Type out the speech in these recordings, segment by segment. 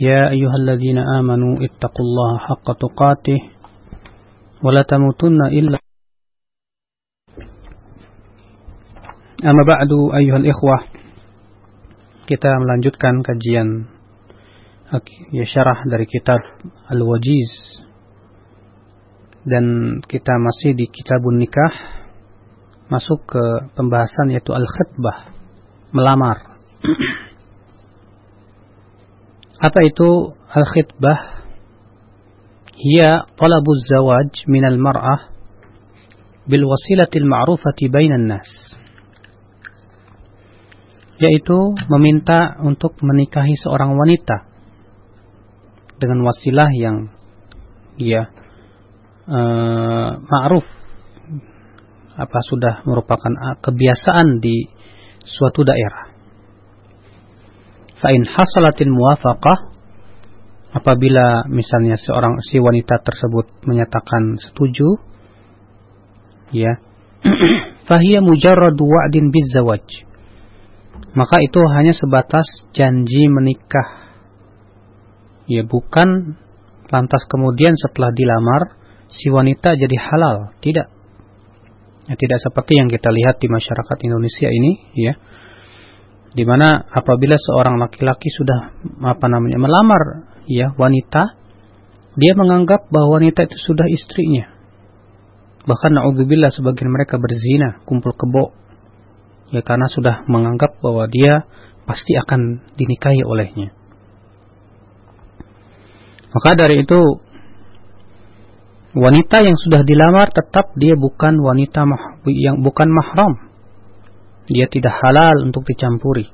يا أيها الذين آمنوا اتقوا الله حق تقاته ولا تموتن إلا أما بعد أيها الإخوة kita melanjutkan kajian ya syarah dari kitab Al-Wajiz dan kita masih di kitabun nikah masuk ke pembahasan yaitu al-khitbah melamar apa itu al-khitbah? Hiya talabu zawaj min al-mar'ah bil wasilati al-ma'rufati bainan nas yaitu meminta untuk menikahi seorang wanita dengan wasilah yang ya uh, ma'ruf. Apa sudah merupakan kebiasaan di suatu daerah. Fa'in hasalatin muwafaqah apabila misalnya seorang si wanita tersebut menyatakan setuju ya fahiya mujarradu wa'din bizawaj maka itu hanya sebatas janji menikah. Ya bukan lantas kemudian setelah dilamar si wanita jadi halal, tidak. Ya, tidak seperti yang kita lihat di masyarakat Indonesia ini, ya. Di mana apabila seorang laki-laki sudah apa namanya melamar ya wanita, dia menganggap bahwa wanita itu sudah istrinya. Bahkan naudzubillah sebagian mereka berzina, kumpul kebo, ya karena sudah menganggap bahwa dia pasti akan dinikahi olehnya. Maka dari itu wanita yang sudah dilamar tetap dia bukan wanita yang bukan mahram. Dia tidak halal untuk dicampuri.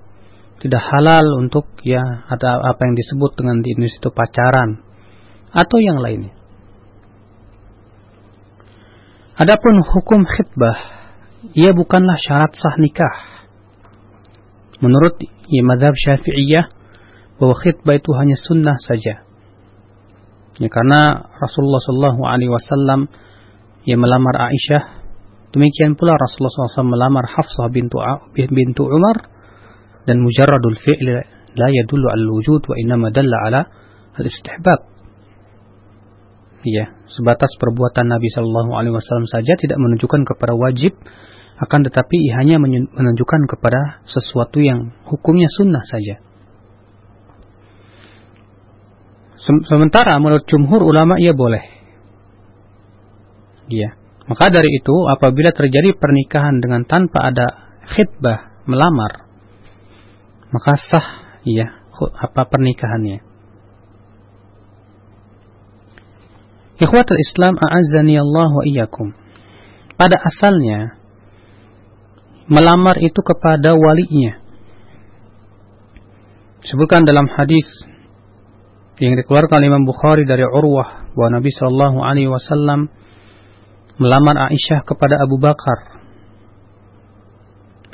Tidak halal untuk ya ada apa yang disebut dengan di Indonesia itu pacaran atau yang lainnya. Adapun hukum khitbah ia bukanlah syarat sah nikah. Menurut ya, madhab syafi'iyah, bahwa khidbah itu hanya sunnah saja. Ya, karena Rasulullah Shallallahu Alaihi Wasallam yang melamar Aisyah, demikian pula Rasulullah SAW melamar Hafsah bintu bintu Umar dan mujarradul fi'l la yadullu al wujud wa innama dalla ala al istihbab. Ya, sebatas perbuatan Nabi Shallallahu Alaihi Wasallam saja tidak menunjukkan kepada wajib akan tetapi hanya menunjukkan kepada sesuatu yang hukumnya sunnah saja. Sementara menurut jumhur ulama ia boleh. Ya. Maka dari itu apabila terjadi pernikahan dengan tanpa ada khidbah melamar maka sah ya apa pernikahannya. Ikhwatul Islam a'azzani Allah wa iyyakum. Pada asalnya melamar itu kepada walinya. Sebutkan dalam hadis yang dikeluarkan Imam Bukhari dari Urwah bahwa Nabi Shallallahu Alaihi Wasallam melamar Aisyah kepada Abu Bakar.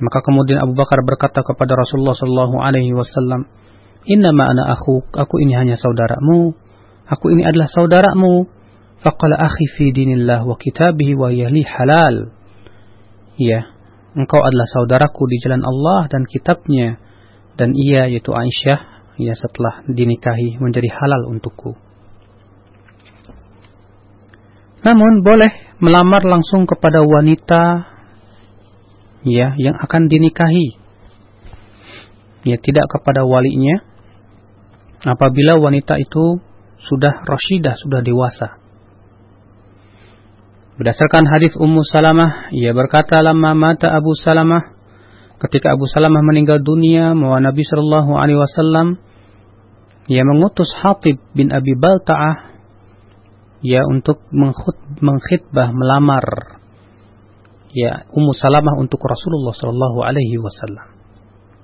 Maka kemudian Abu Bakar berkata kepada Rasulullah Shallallahu Alaihi Wasallam, Inna ma ana aku, aku ini hanya saudaramu, aku ini adalah saudaramu. Faqala akhi fi dinillah wa kitabihi wa yahli halal. Ya, engkau adalah saudaraku di jalan Allah dan kitabnya dan ia yaitu Aisyah ya setelah dinikahi menjadi halal untukku. Namun boleh melamar langsung kepada wanita ya yang akan dinikahi. Ya tidak kepada walinya apabila wanita itu sudah rasyidah, sudah dewasa. Berdasarkan hadis Ummu Salamah, ia berkata lama mata Abu Salamah ketika Abu Salamah meninggal dunia, bahwa Nabi Shallallahu Alaihi Wasallam ia mengutus Hatib bin Abi Balta'ah ya untuk mengkhutbah melamar ya Ummu Salamah untuk Rasulullah Shallallahu Alaihi Wasallam.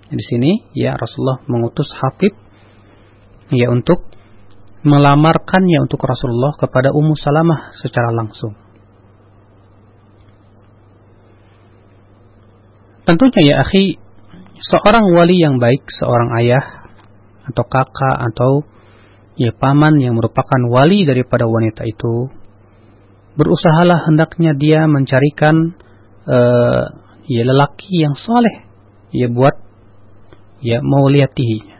Di sini ya Rasulullah mengutus Hatib ya untuk melamarkannya untuk Rasulullah kepada Ummu Salamah secara langsung. Tentunya ya akhi, seorang wali yang baik, seorang ayah atau kakak atau ya paman yang merupakan wali daripada wanita itu, berusahalah hendaknya dia mencarikan uh, ya lelaki yang soleh ya buat ya mau liatihi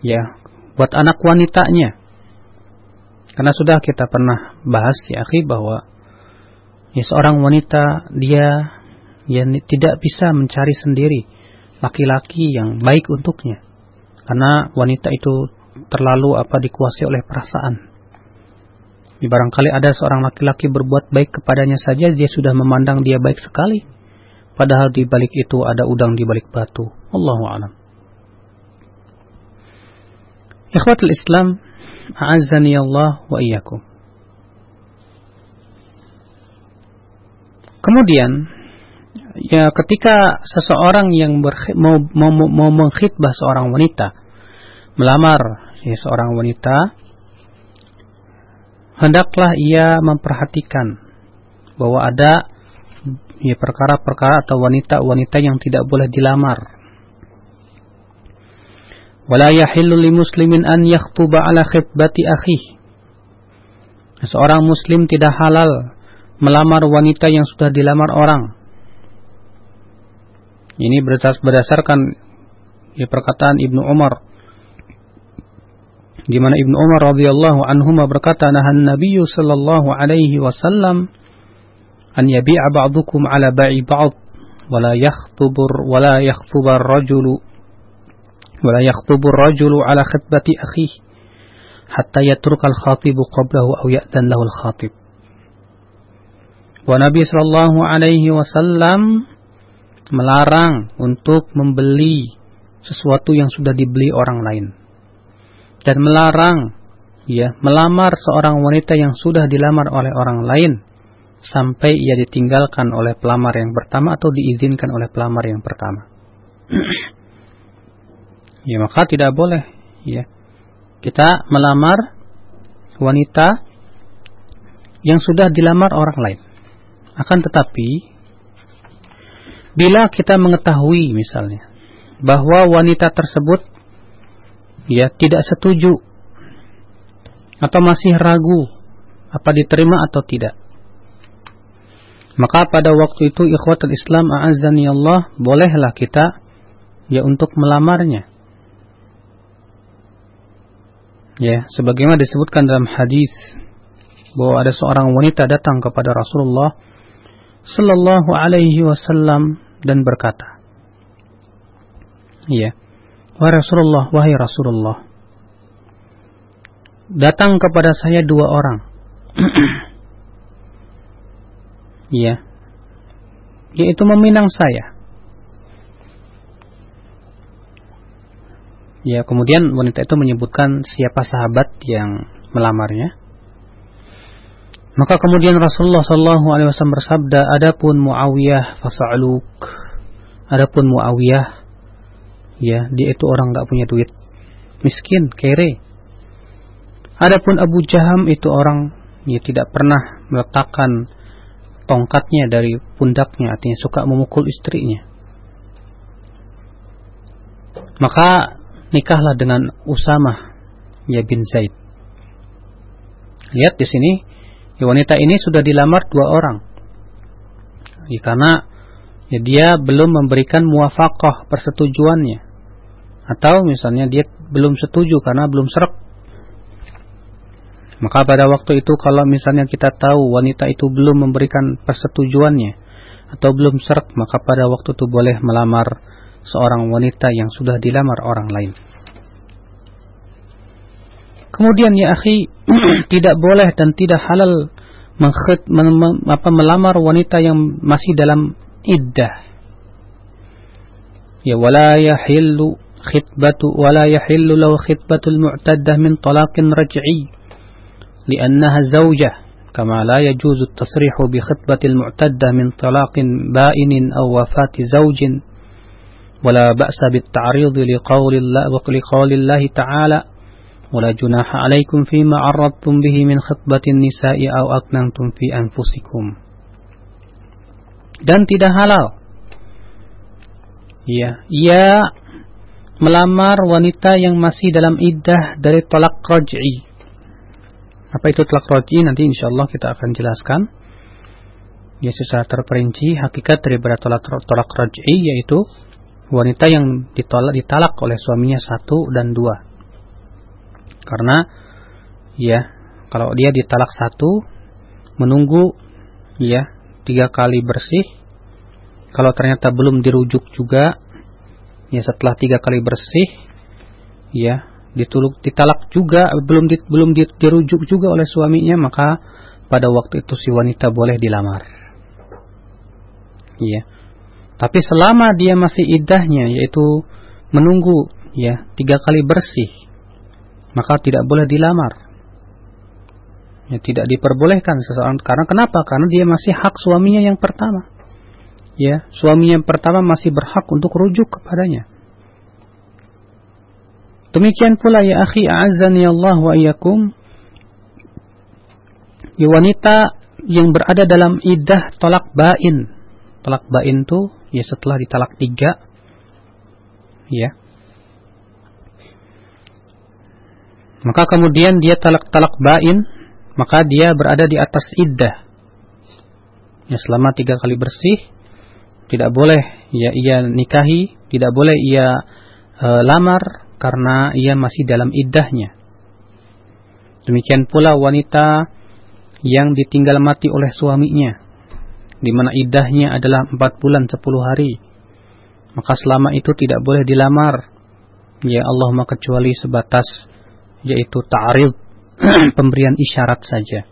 ya buat anak wanitanya. Karena sudah kita pernah bahas ya akhi bahwa ya seorang wanita dia ya tidak bisa mencari sendiri laki-laki yang baik untuknya karena wanita itu terlalu apa dikuasai oleh perasaan. Barangkali ada seorang laki-laki berbuat baik kepadanya saja dia sudah memandang dia baik sekali. Padahal di balik itu ada udang di balik batu. Allahu a'lam. Ikhwatul Islam, a'azzani Allah wa iyyakum. Kemudian ya ketika seseorang yang mau, mau, mau mengkhidbah seorang wanita melamar ya, seorang wanita hendaklah ia memperhatikan bahwa ada ya perkara-perkara atau wanita-wanita yang tidak boleh dilamar wala yahillu ala khitbati akhi seorang muslim tidak halal melamar wanita yang sudah dilamar orang. Ini berdasarkan ya, perkataan Ibnu Umar. Di mana Ibnu Umar radhiyallahu anhu berkata nahan Nabi sallallahu alaihi wasallam an yabi'a ba'dukum ala ba'i ba'd wa la yakhtubur wa la yakhtubar rajulu wa la yakhtubu rajulu ala khitbati akhihi hatta yatruka al-khatibu qablahu aw ya'dan lahu al-khatib bahwa Nabi Shallallahu Alaihi Wasallam melarang untuk membeli sesuatu yang sudah dibeli orang lain dan melarang ya melamar seorang wanita yang sudah dilamar oleh orang lain sampai ia ditinggalkan oleh pelamar yang pertama atau diizinkan oleh pelamar yang pertama. ya maka tidak boleh ya kita melamar wanita yang sudah dilamar orang lain. Akan tetapi, bila kita mengetahui misalnya bahwa wanita tersebut ya tidak setuju atau masih ragu apa diterima atau tidak. Maka pada waktu itu ikhwatul Islam a'azzani Allah bolehlah kita ya untuk melamarnya. Ya, sebagaimana disebutkan dalam hadis bahwa ada seorang wanita datang kepada Rasulullah sallallahu alaihi wasallam dan berkata, "Ya, wahai Rasulullah, wahai Rasulullah, datang kepada saya dua orang." ya. Yaitu meminang saya. Ya, kemudian wanita itu menyebutkan siapa sahabat yang melamarnya. Maka kemudian Rasulullah Shallallahu Alaihi Wasallam bersabda, adapun Muawiyah fasaluk, adapun Muawiyah, ya dia itu orang nggak punya duit, miskin, kere. Adapun Abu Jaham itu orang ya tidak pernah meletakkan tongkatnya dari pundaknya, artinya suka memukul istrinya. Maka nikahlah dengan Usamah ya bin Zaid. Lihat di sini ya, wanita ini sudah dilamar dua orang. Ya, karena ya, dia belum memberikan muafakah persetujuannya. Atau misalnya dia belum setuju karena belum serap. Maka pada waktu itu kalau misalnya kita tahu wanita itu belum memberikan persetujuannya atau belum serap, maka pada waktu itu boleh melamar seorang wanita yang sudah dilamar orang lain. Kemudian ya akhi tidak boleh dan tidak halal mengkhid, mem, apa, melamar wanita yang masih dalam iddah. Ya wala yahillu khitbatu wala yahillu law khitbatul mu'taddah min talaqin raj'i لأنها زوجة كما لا يجوز التصريح بخطبة المعتدة من طلاق بائن أو وفاة زوج ولا بأس بالتعريض لقول الله وقول الله تعالى ولا جناح عليكم فيما عرضتم به من خطبة النساء أو أكننتم في أنفسكم dan tidak halal ya ia melamar wanita yang masih dalam iddah dari tolak raj'i apa itu tolak raj'i nanti insyaallah kita akan jelaskan ya secara terperinci hakikat daripada tolak tolak raj'i yaitu wanita yang ditolak ditalak oleh suaminya satu dan dua karena ya kalau dia ditalak satu menunggu ya tiga kali bersih kalau ternyata belum dirujuk juga ya setelah tiga kali bersih ya dituluk ditalak juga belum di, belum dirujuk juga oleh suaminya maka pada waktu itu si wanita boleh dilamar. Ya tapi selama dia masih idahnya yaitu menunggu ya tiga kali bersih, maka tidak boleh dilamar. Ya, tidak diperbolehkan seseorang karena kenapa? Karena dia masih hak suaminya yang pertama. Ya, suaminya yang pertama masih berhak untuk rujuk kepadanya. Demikian pula ya akhi a'azzani Allah wa iyyakum ya wanita yang berada dalam idah tolak bain. Tolak bain itu ya setelah ditalak tiga ya maka kemudian dia talak talak bain maka dia berada di atas iddah ya selama tiga kali bersih tidak boleh ya ia nikahi tidak boleh ia e, lamar karena ia masih dalam iddahnya demikian pula wanita yang ditinggal mati oleh suaminya di mana idahnya adalah empat bulan sepuluh hari. Maka selama itu tidak boleh dilamar. Ya Allah kecuali sebatas yaitu ta'arif pemberian isyarat saja.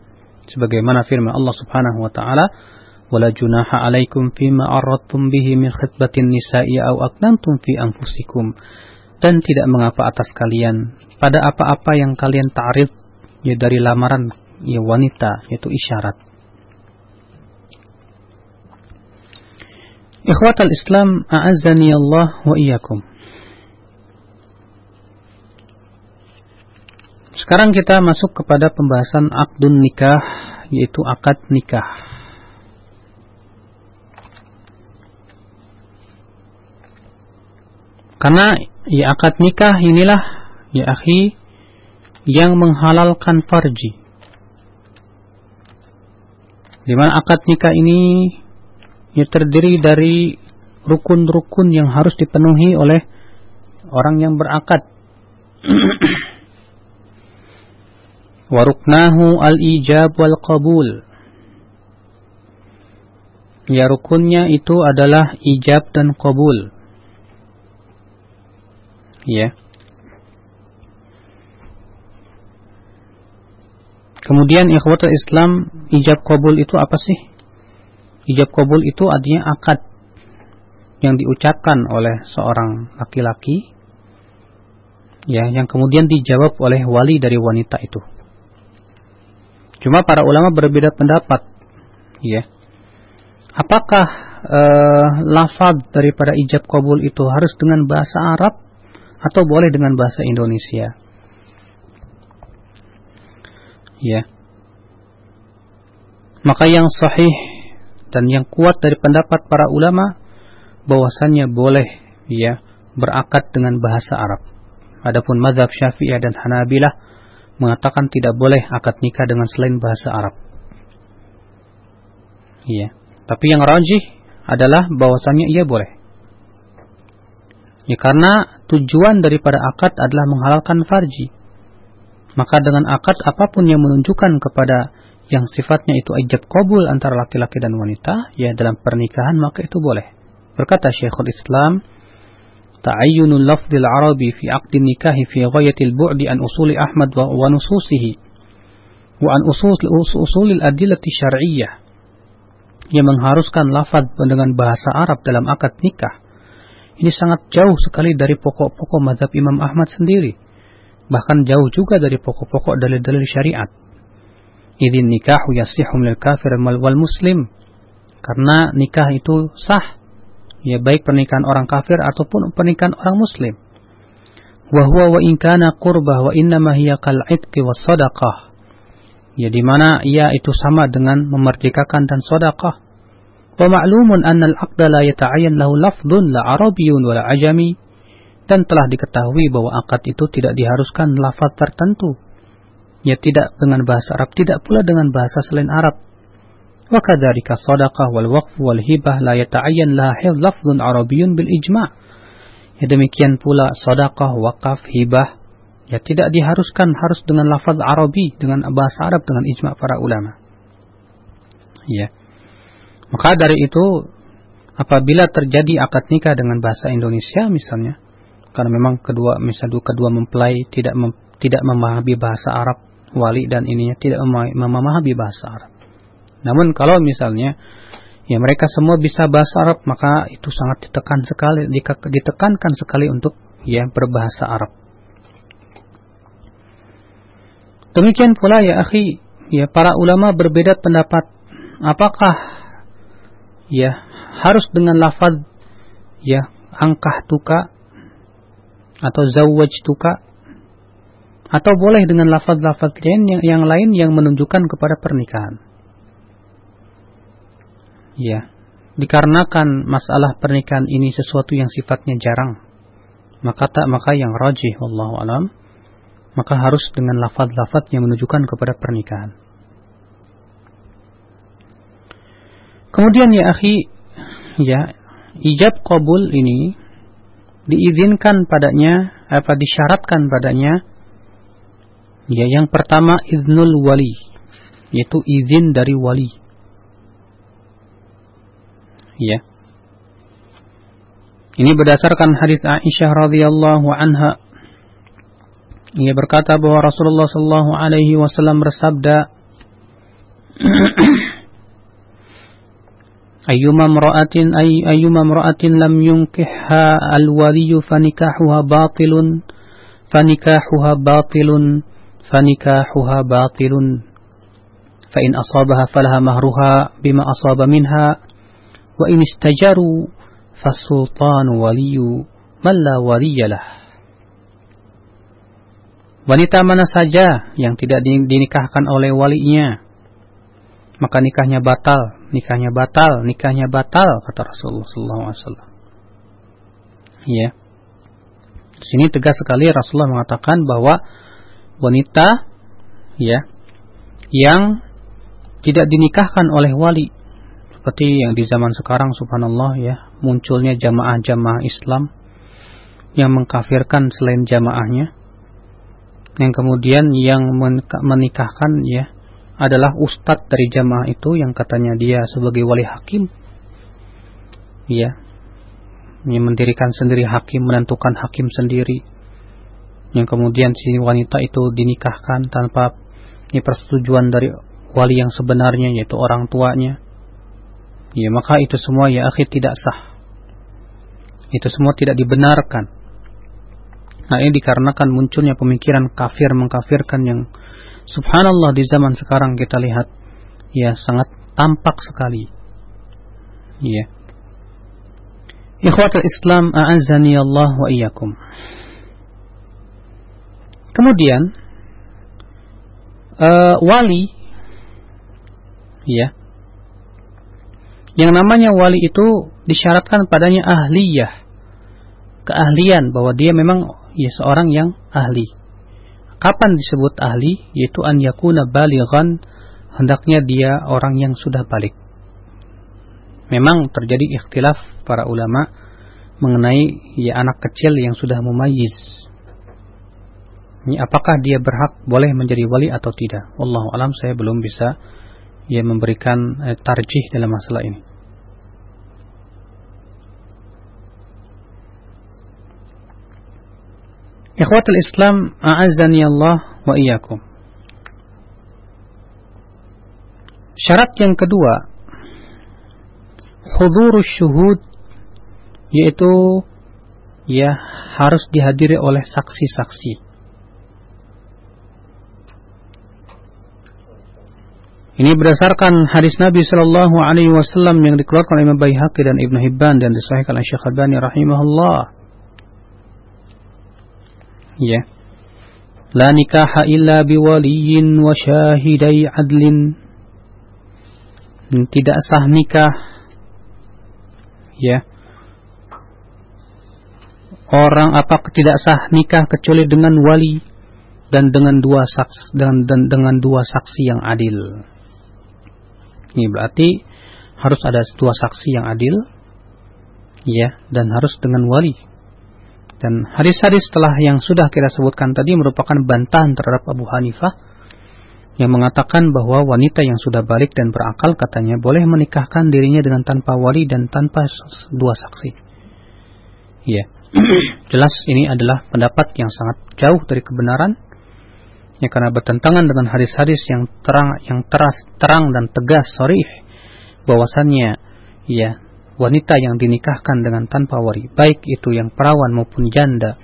Sebagaimana firman Allah Subhanahu wa taala, "Wala junaha 'alaikum fima aradtum bihi min khitbatin nisa'i aw aknantum fi anfusikum." Dan tidak mengapa atas kalian pada apa-apa yang kalian ta'rif ya dari lamaran ya wanita yaitu isyarat. Ikhwatal Islam, a'azzani Allah wa iyyakum. Sekarang kita masuk kepada pembahasan akdun nikah, yaitu akad nikah. Karena ya akad nikah inilah ya akhi yang menghalalkan farji. Di mana akad nikah ini ya terdiri dari rukun-rukun yang harus dipenuhi oleh orang yang berakad. Waruknahu al-ijab wal qabul. Ya rukunnya itu adalah ijab dan qabul. Ya. Kemudian ikhwatul Islam ijab qabul itu apa sih? Ijab kabul itu artinya akad yang diucapkan oleh seorang laki-laki ya yang kemudian dijawab oleh wali dari wanita itu. Cuma para ulama berbeda pendapat ya. Apakah uh, lafaz daripada ijab kabul itu harus dengan bahasa Arab atau boleh dengan bahasa Indonesia? Ya. Maka yang sahih dan yang kuat dari pendapat para ulama bahwasannya boleh ya berakad dengan bahasa Arab. Adapun mazhab Syafi'iyah dan Hanabilah mengatakan tidak boleh akad nikah dengan selain bahasa Arab. Iya. Tapi yang rajih adalah bahwasannya ia boleh. Ya karena tujuan daripada akad adalah menghalalkan farji. Maka dengan akad apa pun yang menunjukkan kepada yang sifatnya itu ijab kabul antara laki-laki dan wanita ya dalam pernikahan maka itu boleh. Berkata Syekhul Islam, ta'ayyunul lafdil arabi fi aqdi nikahi fi ghayatil bu'di an usuli Ahmad wa, wa nususihi wa an usul usulil adillati syar'iyyah yang mengharuskan lafaz dengan bahasa Arab dalam akad nikah. Ini sangat jauh sekali dari pokok-pokok mazhab Imam Ahmad sendiri. Bahkan jauh juga dari pokok-pokok dalil-dalil syariat idin nikahu yasihu minal kafir wal muslim karena nikah itu sah ya baik pernikahan orang kafir ataupun pernikahan orang muslim. Wa huwa wa in kana qurbah wa innama hiya kal itqi was sadaqah. Ya di mana ia itu sama dengan memerdekakan dan sedekah. Wa ma'lumun anna al-aqda la yata'ayyan lahu lafdhun la arabiyyun wa la ajami dan telah diketahui bahwa akad itu tidak diharuskan lafaz tertentu. Ya tidak dengan bahasa Arab, tidak pula dengan bahasa selain Arab. Waqf wal hibah la yata'ayyan laha lafzun arabiyyun bil ijma'. Ya demikian pula sedekah, wakaf, hibah ya tidak diharuskan harus dengan lafaz Arabi dengan bahasa Arab dengan ijma' para ulama. Ya. Maka dari itu apabila terjadi akad nikah dengan bahasa Indonesia misalnya karena memang kedua misalnya kedua mempelai tidak mem, tidak memahami bahasa Arab wali dan ininya tidak memahami bahasa Arab. Namun kalau misalnya ya mereka semua bisa bahasa Arab maka itu sangat ditekan sekali ditekankan sekali untuk ya berbahasa Arab. Demikian pula ya akhi, ya para ulama berbeda pendapat apakah ya harus dengan lafaz ya angkah tuka atau zawaj tuka atau boleh dengan lafaz-lafaz lain yang, yang lain yang menunjukkan kepada pernikahan. Ya, dikarenakan masalah pernikahan ini sesuatu yang sifatnya jarang, maka tak maka yang rajih wallahu alam, maka harus dengan lafaz-lafaz yang menunjukkan kepada pernikahan. Kemudian ya akhi, ya, ijab qabul ini diizinkan padanya apa disyaratkan padanya ya yang pertama iznul wali yaitu izin dari wali ya. Ini berdasarkan hadis Aisyah radhiyallahu anha. Ia berkata bahwa Rasulullah sallallahu alaihi wasallam bersabda Ayyuma mra'atin ay, ayyuma mra'atin lam yunkihha al-waliyyu fanikahuha batilun fanikahuha batilun fanikahuha batilun fa in asabaha falaha mahruha bima asaba minha wa in istajaru fasultan waliyu man la waliyalah Wanita mana saja yang tidak dinikahkan oleh walinya, maka nikahnya batal, nikahnya batal, nikahnya batal, kata Rasulullah SAW. Ya. Di sini tegas sekali Rasulullah mengatakan bahwa wanita ya yang tidak dinikahkan oleh wali seperti yang di zaman sekarang subhanallah ya munculnya jamaah-jamaah Islam yang mengkafirkan selain jamaahnya yang kemudian yang menikahkan ya adalah ustadz dari jamaah itu yang katanya dia sebagai wali hakim. Ya. Yang mendirikan sendiri hakim, menentukan hakim sendiri. Yang kemudian si wanita itu dinikahkan tanpa persetujuan dari wali yang sebenarnya yaitu orang tuanya. Ya, maka itu semua ya akhir tidak sah. Itu semua tidak dibenarkan. Nah, ini dikarenakan munculnya pemikiran kafir mengkafirkan yang Subhanallah di zaman sekarang kita lihat ya sangat tampak sekali. Ya. Ikhwatul Islam a'azzani Allah wa iyyakum. Kemudian uh, wali ya. Yang namanya wali itu disyaratkan padanya ahliyah. Keahlian bahwa dia memang ya seorang yang ahli Kapan disebut ahli? Yaitu an yakuna balighan, hendaknya dia orang yang sudah balik. Memang terjadi ikhtilaf para ulama mengenai ya anak kecil yang sudah mumayyiz. Ini apakah dia berhak boleh menjadi wali atau tidak? Wallahu alam saya belum bisa ya memberikan eh, tarjih dalam masalah ini. Ikhwatul Islam, a'azzani Allah wa iyyakum. Syarat yang kedua, hudurus syuhud yaitu ya harus dihadiri oleh saksi-saksi. Ini berdasarkan hadis Nabi Shallallahu Alaihi Wasallam yang dikeluarkan oleh Imam Baihaqi dan Ibnu Hibban dan disahihkan oleh Syekh Albani rahimahullah. Ya. La nikaha illa biwaliyin wa syahidai adlin. Tidak sah nikah. Ya. Orang apa tidak sah nikah kecuali dengan wali dan dengan dua saksi dan dengan dua saksi yang adil. Ini berarti harus ada dua saksi yang adil, ya, dan harus dengan wali. Dan hadis-hadis setelah yang sudah kita sebutkan tadi merupakan bantahan terhadap Abu Hanifah yang mengatakan bahwa wanita yang sudah balik dan berakal katanya boleh menikahkan dirinya dengan tanpa wali dan tanpa dua saksi. Ya, jelas ini adalah pendapat yang sangat jauh dari kebenaran ya karena bertentangan dengan hadis-hadis yang terang yang teras terang dan tegas sorry bahwasannya ya wanita yang dinikahkan dengan tanpa wali baik itu yang perawan maupun janda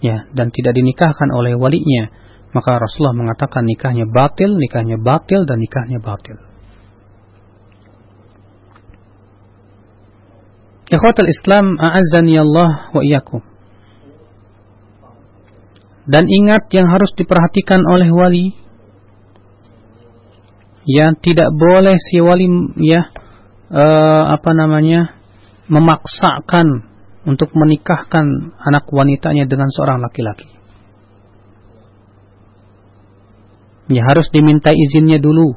ya dan tidak dinikahkan oleh walinya maka Rasulullah mengatakan nikahnya batil nikahnya batil dan nikahnya batil. Ikhwatul Islam a'azzani Allah wa iyyakum dan ingat yang harus diperhatikan oleh wali ya tidak boleh si wali ya uh, apa namanya memaksakan untuk menikahkan anak wanitanya dengan seorang laki-laki. Ya harus diminta izinnya dulu.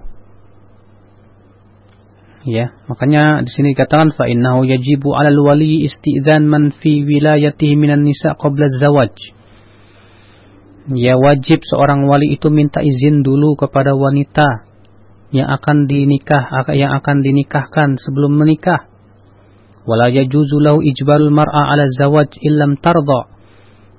Ya, makanya di sini dikatakan fa innahu yajibu 'alal wali isti'dzan man fi wilayatihi minan nisa qabla zawaj ya wajib seorang wali itu minta izin dulu kepada wanita yang akan dinikah yang akan dinikahkan sebelum menikah. Wala yajuzu lahu ijbarul mar'a 'ala zawaj illam tarda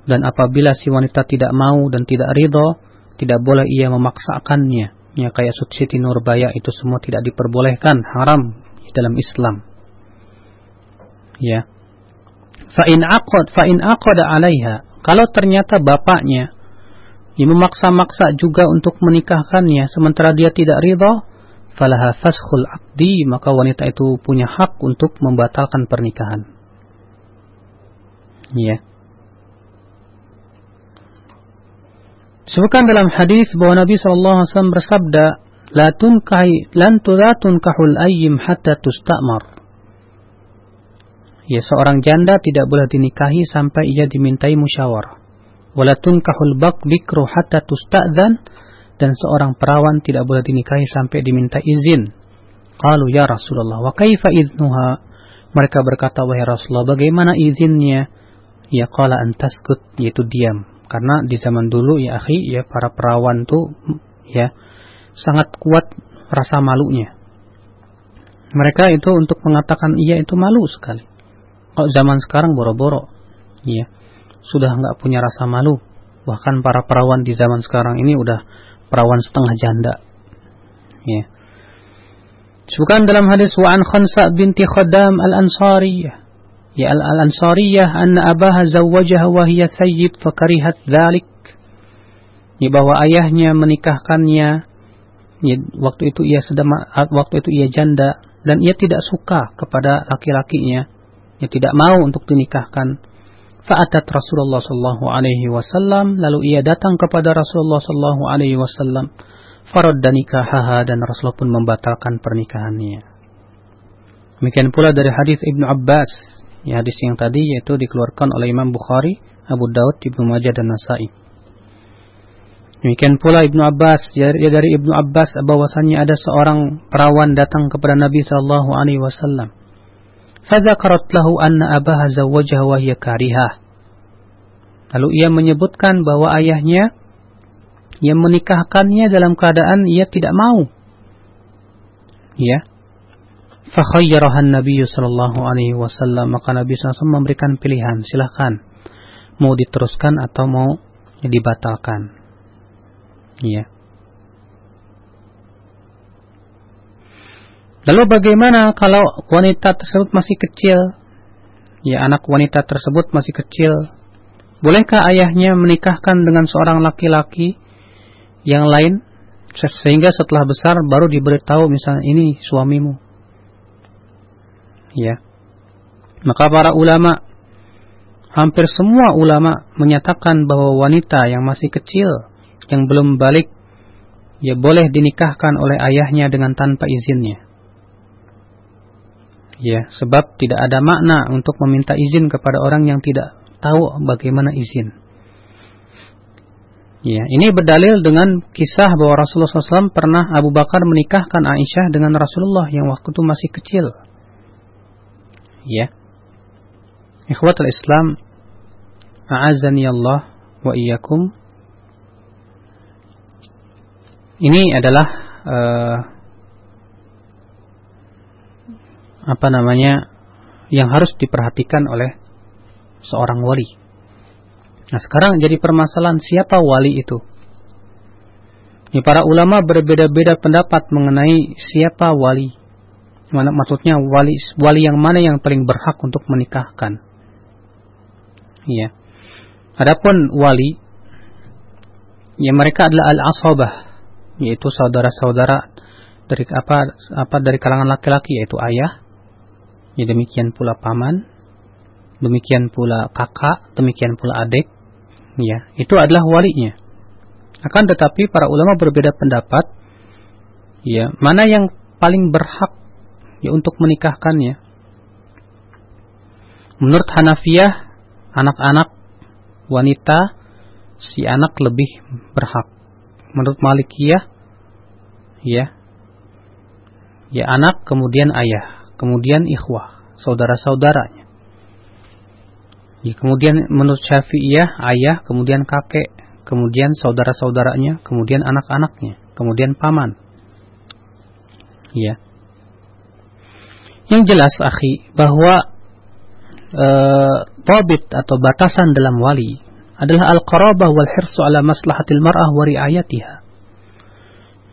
dan apabila si wanita tidak mau dan tidak ridho tidak boleh ia memaksakannya. Ya kayak Siti Nurbaya itu semua tidak diperbolehkan haram dalam Islam. Ya. Fa in aqad fa in aqada 'alaiha. Kalau ternyata bapaknya ia memaksa-maksa juga untuk menikahkannya. Sementara dia tidak ridha falaha faskhul aqdi maka wanita itu punya hak untuk membatalkan pernikahan. Ya. Sebutkan dalam hadis bahwa Nabi SAW bersabda, "La tunkahi ayyim hatta tustamar." Ya, seorang janda tidak boleh dinikahi sampai ia dimintai musyawarah wala tunkahul bikru hatta tusta'dzan dan seorang perawan tidak boleh dinikahi sampai diminta izin. Qalu ya Rasulullah wa kaifa idnuha? Mereka berkata wahai Rasulullah bagaimana izinnya? Ya qala antaskut yaitu diam. Karena di zaman dulu ya akhi ya para perawan tuh ya sangat kuat rasa malunya. Mereka itu untuk mengatakan iya itu malu sekali. Kalau zaman sekarang boro-boro. Ya sudah nggak punya rasa malu. Bahkan para perawan di zaman sekarang ini udah perawan setengah janda. Ya. Bukan dalam hadis wa an Khansa binti Khaddam al-Ansariyah. Ya al-Ansariyah anna abaha zawwajaha wa hiya thayyib fakarihat dhalik. Ya bahwa ayahnya menikahkannya ya, waktu itu ia sedang waktu itu ia janda dan ia tidak suka kepada laki-lakinya. Ia tidak mau untuk dinikahkan. Fa'atat Rasulullah sallallahu alaihi wasallam lalu ia datang kepada Rasulullah sallallahu alaihi wasallam faradda nikahaha dan Rasulullah pun membatalkan pernikahannya. Demikian pula dari hadis Ibnu Abbas, ya hadis yang tadi yaitu dikeluarkan oleh Imam Bukhari, Abu Daud, Ibnu Majah dan Nasai. Demikian pula Ibnu Abbas, ya dari Ibnu Abbas bahwasannya ada seorang perawan datang kepada Nabi sallallahu alaihi wasallam Lahu anna abaha zawwajaha wa hiya karihah. Lalu ia menyebutkan bahwa ayahnya yang menikahkannya dalam keadaan ia tidak mau. Ya. Fakhayyarahan Nabi sallallahu alaihi wasallam maka Nabi SAW memberikan pilihan, silahkan mau diteruskan atau mau dibatalkan. Ya. Lalu bagaimana kalau wanita tersebut masih kecil? Ya, anak wanita tersebut masih kecil. Bolehkah ayahnya menikahkan dengan seorang laki-laki yang lain sehingga setelah besar baru diberitahu misalnya ini suamimu. Ya. Maka para ulama hampir semua ulama menyatakan bahwa wanita yang masih kecil yang belum balik ya boleh dinikahkan oleh ayahnya dengan tanpa izinnya. Ya, sebab tidak ada makna untuk meminta izin kepada orang yang tidak tahu bagaimana izin. Ya, ini berdalil dengan kisah bahwa Rasulullah SAW pernah Abu Bakar menikahkan Aisyah dengan Rasulullah yang waktu itu masih kecil. Ya. Ikhwatul Islam, a'azani Allah wa iyyakum. Ini adalah uh, apa namanya yang harus diperhatikan oleh seorang wali. Nah sekarang jadi permasalahan siapa wali itu? Ya, para ulama berbeda-beda pendapat mengenai siapa wali. Mana maksudnya wali wali yang mana yang paling berhak untuk menikahkan? Ya. Adapun wali ya mereka adalah al-asabah yaitu saudara-saudara dari apa apa dari kalangan laki-laki yaitu ayah. Ya demikian pula paman, demikian pula kakak, demikian pula adik, ya itu adalah walinya. Akan tetapi para ulama berbeda pendapat. Ya mana yang paling berhak ya untuk menikahkannya? Menurut Hanafiyah anak-anak wanita si anak lebih berhak. Menurut Malikiyah ya ya anak kemudian ayah kemudian ikhwah saudara-saudaranya Ya, kemudian menurut Syafi'iyah ayah, kemudian kakek, kemudian saudara-saudaranya, kemudian anak-anaknya, kemudian paman. Ya. Yang jelas, akhi, bahwa e, tabit atau batasan dalam wali adalah al-qarabah wal hirsu ala maslahatil mar'ah wa riayatiha.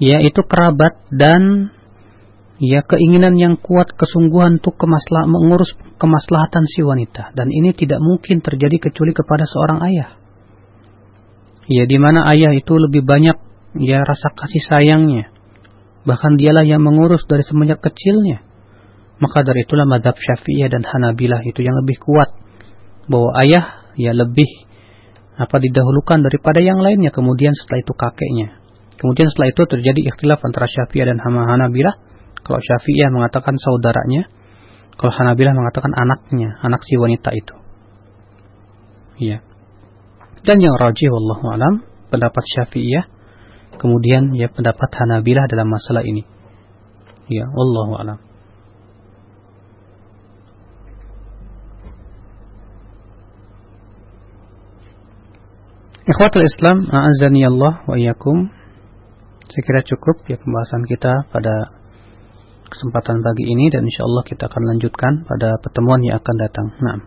Yaitu kerabat dan ya keinginan yang kuat kesungguhan untuk kemaslah mengurus kemaslahatan si wanita. Dan ini tidak mungkin terjadi kecuali kepada seorang ayah. Ya di mana ayah itu lebih banyak ya rasa kasih sayangnya. Bahkan dialah yang mengurus dari semenjak kecilnya. Maka dari itulah madhab syafi'iyah dan hanabilah itu yang lebih kuat. Bahwa ayah ya lebih apa didahulukan daripada yang lainnya. Kemudian setelah itu kakeknya. Kemudian setelah itu terjadi ikhtilaf antara syafi'iyah dan hanabilah kalau Syafi'iyah mengatakan saudaranya, kalau Hanabilah mengatakan anaknya, anak si wanita itu. Iya. Dan yang rajih wallahu alam, pendapat Syafi'iyah, kemudian ya pendapat Hanabilah dalam masalah ini. Ya, wallahu alam. Ikhwatul Islam, a'azzani Allah wa iyyakum. Saya kira cukup ya pembahasan kita pada kesempatan pagi ini dan insya Allah kita akan lanjutkan pada pertemuan yang akan datang. Nah.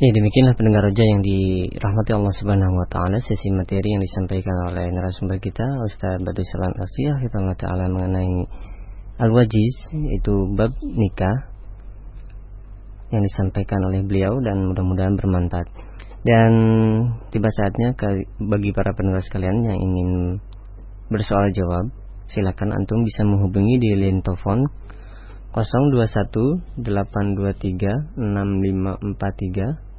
Ya demikianlah pendengar roja yang dirahmati Allah Subhanahu wa taala sesi materi yang disampaikan oleh narasumber kita Ustaz Badui Salam Asiyah kita taala mengenai al-wajiz itu bab nikah yang disampaikan oleh beliau dan mudah-mudahan bermanfaat. Dan tiba saatnya bagi para pendengar sekalian yang ingin bersoal jawab silakan antum bisa menghubungi di line telepon 021 823 6543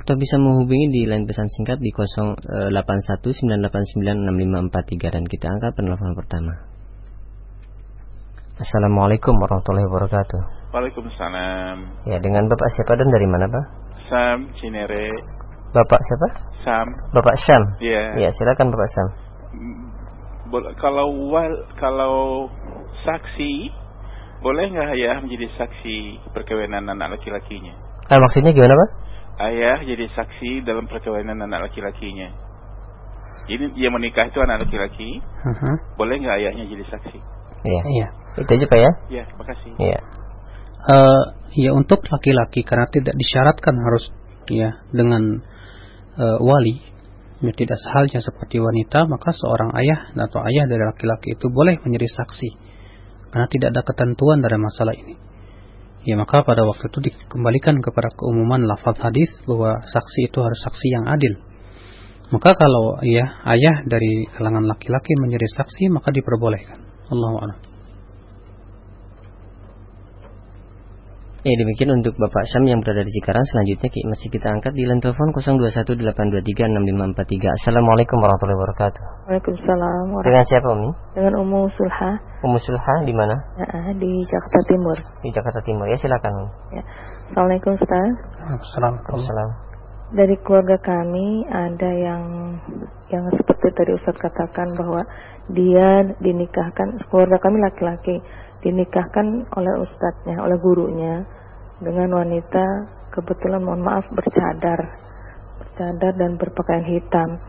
atau bisa menghubungi di line pesan singkat di 081 989 6543 dan kita angkat penelpon pertama. Assalamualaikum warahmatullahi wabarakatuh. Waalaikumsalam. Ya, dengan Bapak siapa dan dari mana, Pak? Sam Cinere. Bapak siapa? Sam. Bapak Syam. Iya. Yeah. Ya, silakan Bapak Syam kalau wal kalau saksi boleh nggak ayah menjadi saksi perkawinan anak laki-lakinya? Ah, maksudnya gimana pak? Ayah jadi saksi dalam perkawinan anak laki-lakinya. Ini dia menikah itu anak laki-laki. Uh -huh. Boleh nggak ayahnya jadi saksi? Iya. Iya. Itu aja pak ya? Iya, makasih. Iya. Uh, ya untuk laki-laki karena tidak disyaratkan harus ya dengan uh, wali tidak sehalnya seperti wanita, maka seorang ayah atau ayah dari laki-laki itu boleh menjadi saksi. Karena tidak ada ketentuan dari masalah ini. Ya maka pada waktu itu dikembalikan kepada keumuman lafaz hadis bahwa saksi itu harus saksi yang adil. Maka kalau ya ayah dari kalangan laki-laki menjadi saksi maka diperbolehkan. Allahu a'lam. Ya demikian untuk Bapak Syam yang berada di Cikarang. Selanjutnya masih kita angkat di line telepon 0218236543 Assalamualaikum warahmatullahi wabarakatuh. Waalaikumsalam Dengan siapa Umi? Dengan Ummu Sulha. Ummu Sulha di mana? Ya, di Jakarta Timur. Di Jakarta Timur. Ya silakan Umi. Ya. Assalamualaikum Ustaz. Assalamualaikum Dari keluarga kami ada yang yang seperti tadi Ustaz katakan bahwa dia dinikahkan keluarga kami laki-laki dinikahkan oleh ustadznya, oleh gurunya dengan wanita kebetulan mohon maaf bercadar, bercadar dan berpakaian hitam.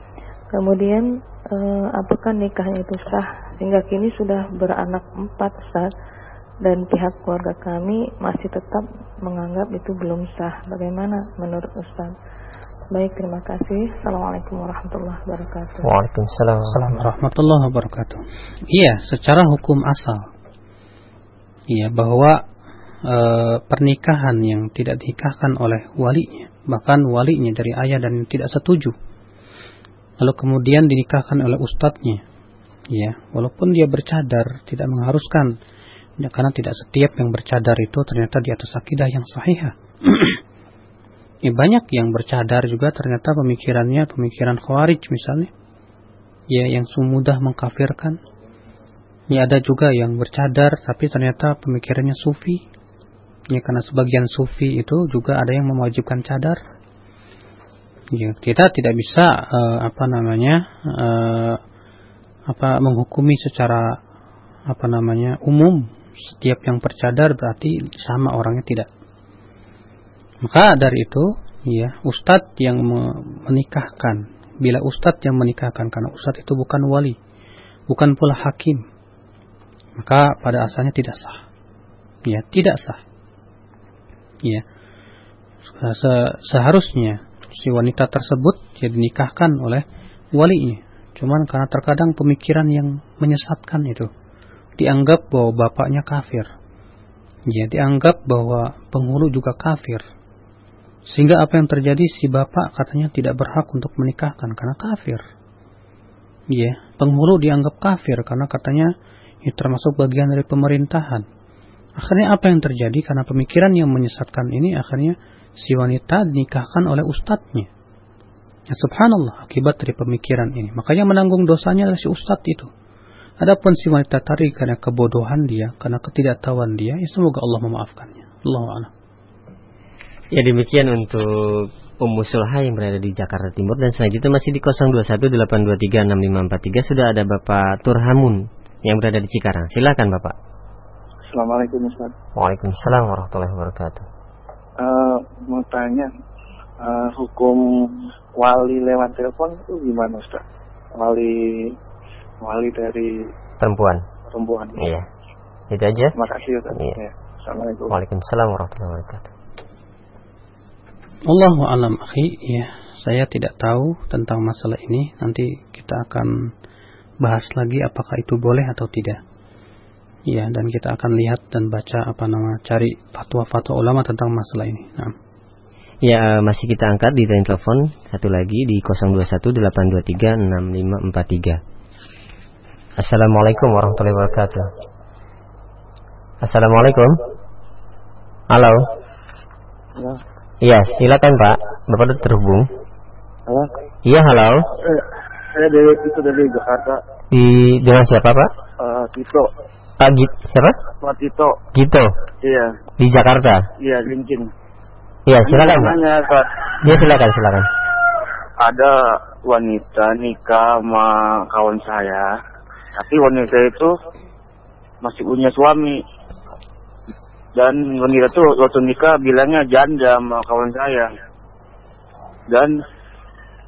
Kemudian eh, apakah nikahnya itu sah? Hingga kini sudah beranak empat Ustaz dan pihak keluarga kami masih tetap menganggap itu belum sah. Bagaimana menurut Ustaz? Baik, terima kasih. Assalamualaikum warahmatullahi wabarakatuh. Waalaikumsalam warahmatullahi wabarakatuh. Iya, secara hukum asal ya bahwa e, pernikahan yang tidak dinikahkan oleh walinya, bahkan walinya dari ayah dan tidak setuju, lalu kemudian dinikahkan oleh ustadznya, ya walaupun dia bercadar tidak mengharuskan, ya, karena tidak setiap yang bercadar itu ternyata di atas akidah yang sahih. ya, banyak yang bercadar juga ternyata pemikirannya pemikiran khawarij misalnya, ya yang mudah mengkafirkan Ya ada juga yang bercadar tapi ternyata pemikirannya sufi. Ya karena sebagian sufi itu juga ada yang mewajibkan cadar. Ya, kita tidak bisa uh, apa namanya uh, apa menghukumi secara apa namanya umum setiap yang bercadar berarti sama orangnya tidak. Maka dari itu ya ustadz yang menikahkan bila ustadz yang menikahkan karena ustadz itu bukan wali bukan pula hakim maka pada asalnya tidak sah. Ya, tidak sah. Ya. Se seharusnya si wanita tersebut ya dinikahkan oleh walinya. Cuman karena terkadang pemikiran yang menyesatkan itu dianggap bahwa bapaknya kafir. Ya, dianggap bahwa penghulu juga kafir. Sehingga apa yang terjadi si bapak katanya tidak berhak untuk menikahkan karena kafir. Ya, penghulu dianggap kafir karena katanya itu termasuk bagian dari pemerintahan. Akhirnya apa yang terjadi karena pemikiran yang menyesatkan ini akhirnya si wanita dinikahkan oleh ustadznya. Ya, subhanallah akibat dari pemikiran ini. Makanya menanggung dosanya adalah si ustadz itu. Adapun si wanita tadi karena kebodohan dia, karena ketidaktahuan dia, ya semoga Allah memaafkannya. Allah a'lam. Ya demikian untuk Ummu Sulha yang berada di Jakarta Timur dan selanjutnya masih di 0218236543 sudah ada Bapak Turhamun yang berada di Cikarang. Silakan Bapak. Assalamualaikum Ustaz. Waalaikumsalam warahmatullahi wabarakatuh. Uh, mau tanya uh, hukum wali lewat telepon itu gimana Ustaz? Wali wali dari perempuan. Perempuan. Iya. Itu aja. Terima kasih Ustaz. Iya. Ya. Assalamualaikum. Waalaikumsalam warahmatullahi wabarakatuh. Allahu alam akhi, ya. Saya tidak tahu tentang masalah ini. Nanti kita akan bahas lagi apakah itu boleh atau tidak. Ya, dan kita akan lihat dan baca apa nama cari fatwa-fatwa ulama tentang masalah ini. Nah. Ya, masih kita angkat di line telepon satu lagi di 0218236543. Assalamualaikum warahmatullahi wabarakatuh. Assalamualaikum. Halo. Ya. Iya, silakan Pak. Bapak terhubung. Halo. Iya, halo. Eh, saya dari itu dari Jakarta. Di dengan siapa Pak? Uh, Tito. Pak Git, siapa? Pak Tito. Gito. Iya. Di Jakarta. Iya, Lincin. Iya, silakan Pak. Nanya, Pak. Iya, silakan, silakan. Ada wanita nikah sama kawan saya, tapi wanita itu masih punya suami. Dan wanita itu waktu nikah bilangnya janda sama kawan saya. Dan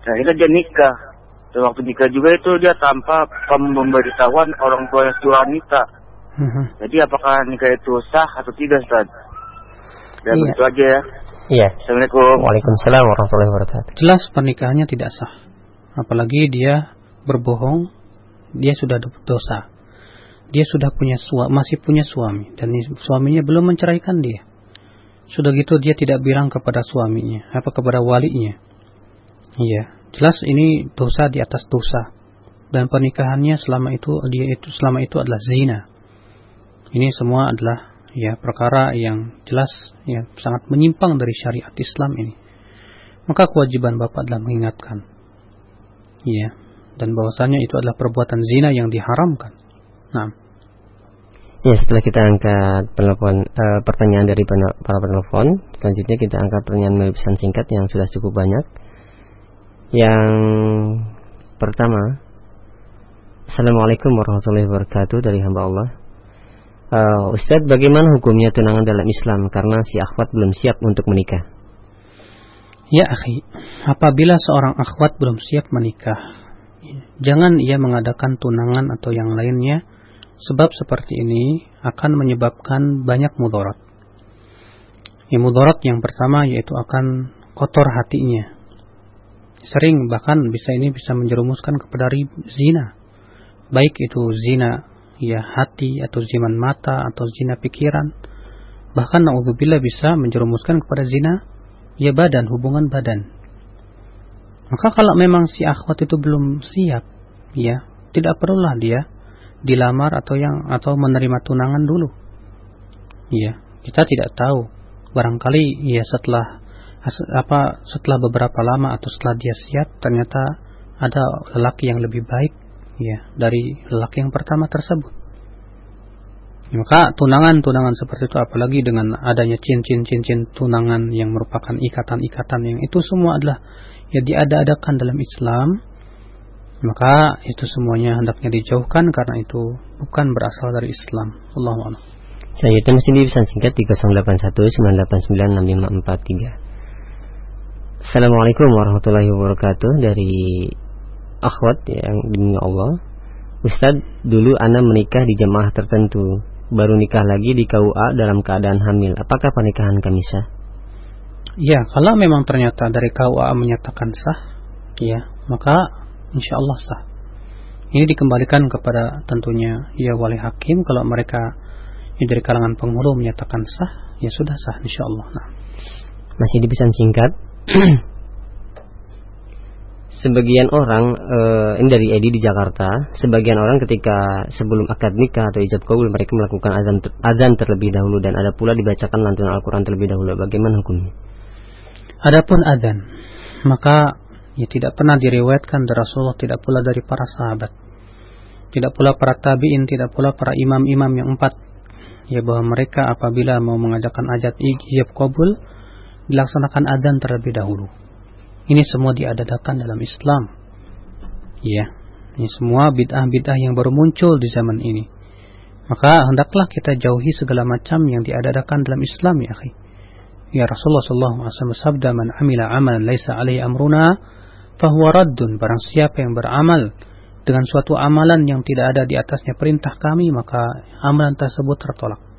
akhirnya dia nikah dan waktu nikah juga itu dia tanpa pemberitahuan orang tua si wanita. Hmm. Jadi apakah nikah itu sah atau tidak, Ustaz? Dan iya. itu aja ya. Iya. Assalamualaikum. Waalaikumsalam warahmatullahi wabarakatuh. Jelas pernikahannya tidak sah. Apalagi dia berbohong, dia sudah dosa. Dia sudah punya suami, masih punya suami dan suaminya belum menceraikan dia. Sudah gitu dia tidak bilang kepada suaminya, apa kepada walinya. Iya, jelas ini dosa di atas dosa dan pernikahannya selama itu dia itu selama itu adalah zina. Ini semua adalah ya perkara yang jelas ya sangat menyimpang dari syariat Islam ini. Maka kewajiban bapak adalah mengingatkan. Ya, dan bahwasanya itu adalah perbuatan zina yang diharamkan. Nah. Ya, setelah kita angkat penelpon uh, pertanyaan dari para penelpon, selanjutnya kita angkat pertanyaan melalui pesan singkat yang sudah cukup banyak. Yang pertama, Assalamualaikum warahmatullahi wabarakatuh dari hamba Allah. Uh, Ustadz, bagaimana hukumnya tunangan dalam Islam karena si akhwat belum siap untuk menikah? Ya, akhi, apabila seorang akhwat belum siap menikah, jangan ia mengadakan tunangan atau yang lainnya sebab seperti ini akan menyebabkan banyak mudarat. Ya, mudarat yang pertama yaitu akan kotor hatinya. Sering bahkan bisa ini bisa menjerumuskan kepada zina. Baik itu zina ya hati atau zina mata atau zina pikiran. Bahkan naudzubillah bisa menjerumuskan kepada zina ya badan, hubungan badan. Maka kalau memang si akhwat itu belum siap, ya, tidak perlulah dia dilamar atau yang atau menerima tunangan dulu. Ya, kita tidak tahu. Barangkali ya setelah apa setelah beberapa lama atau setelah dia siap ternyata ada lelaki yang lebih baik ya dari lelaki yang pertama tersebut. Maka tunangan-tunangan seperti itu apalagi dengan adanya cincin-cincin tunangan yang merupakan ikatan-ikatan yang itu semua adalah ya diada-adakan dalam Islam maka itu semuanya hendaknya dijauhkan karena itu bukan berasal dari Islam. Allah Saya itu masih di pesan singkat 3081989543. Assalamualaikum warahmatullahi wabarakatuh dari akhwat yang demi Allah. Ustadz, dulu Ana menikah di jemaah tertentu, baru nikah lagi di KUA dalam keadaan hamil. Apakah pernikahan kami sah? Ya, kalau memang ternyata dari KUA menyatakan sah, ya, maka insya Allah sah. Ini dikembalikan kepada tentunya ya wali hakim kalau mereka yang dari kalangan penghulu menyatakan sah, ya sudah sah insya Allah. Nah. Masih di pesan singkat. sebagian orang uh, ini dari Edi di Jakarta, sebagian orang ketika sebelum akad nikah atau ijab kabul mereka melakukan azan azan terlebih dahulu dan ada pula dibacakan lantunan Al-Qur'an terlebih dahulu. Bagaimana hukumnya? Adapun adzan, maka ya tidak pernah diriwayatkan dari Rasulullah, tidak pula dari para sahabat. Tidak pula para tabi'in, tidak pula para imam-imam yang empat. Ya bahwa mereka apabila mau mengadakan ajat ijab kabul dilaksanakan adzan terlebih dahulu. Ini semua diadakan dalam Islam. Ya, ini semua bid'ah-bid'ah yang baru muncul di zaman ini. Maka hendaklah kita jauhi segala macam yang diadakan dalam Islam ya akhi. Ya Rasulullah SAW sabda man amila amalan laisa alaihi amruna fahuwa raddun. Barang siapa yang beramal dengan suatu amalan yang tidak ada di atasnya perintah kami, maka amalan tersebut tertolak.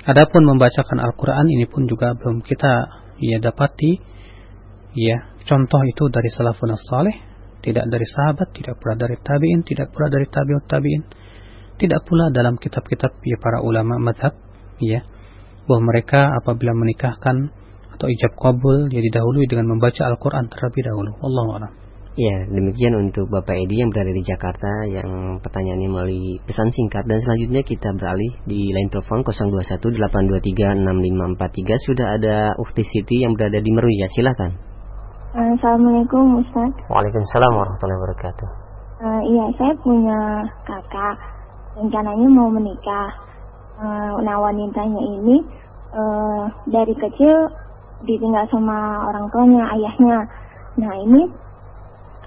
Adapun membacakan Al-Quran ini pun juga belum kita ya dapati ya contoh itu dari salafun salih tidak dari sahabat tidak pula dari tabiin tidak pula dari tabiut tabiin tidak pula dalam kitab-kitab ya para ulama madhab ya bahwa mereka apabila menikahkan atau ijab kabul ya didahului dengan membaca Al-Quran terlebih dahulu. Allah. Ya, demikian untuk Bapak Edi yang berada di Jakarta yang pertanyaannya melalui pesan singkat dan selanjutnya kita beralih di line telepon 0218236543 sudah ada Ufti Siti yang berada di Meruya. Silakan. Assalamualaikum Ustaz. Waalaikumsalam warahmatullahi wabarakatuh. Uh, iya, saya punya kakak rencananya mau menikah uh, nah wanitanya ini uh, dari kecil ditinggal sama orang tuanya ayahnya nah ini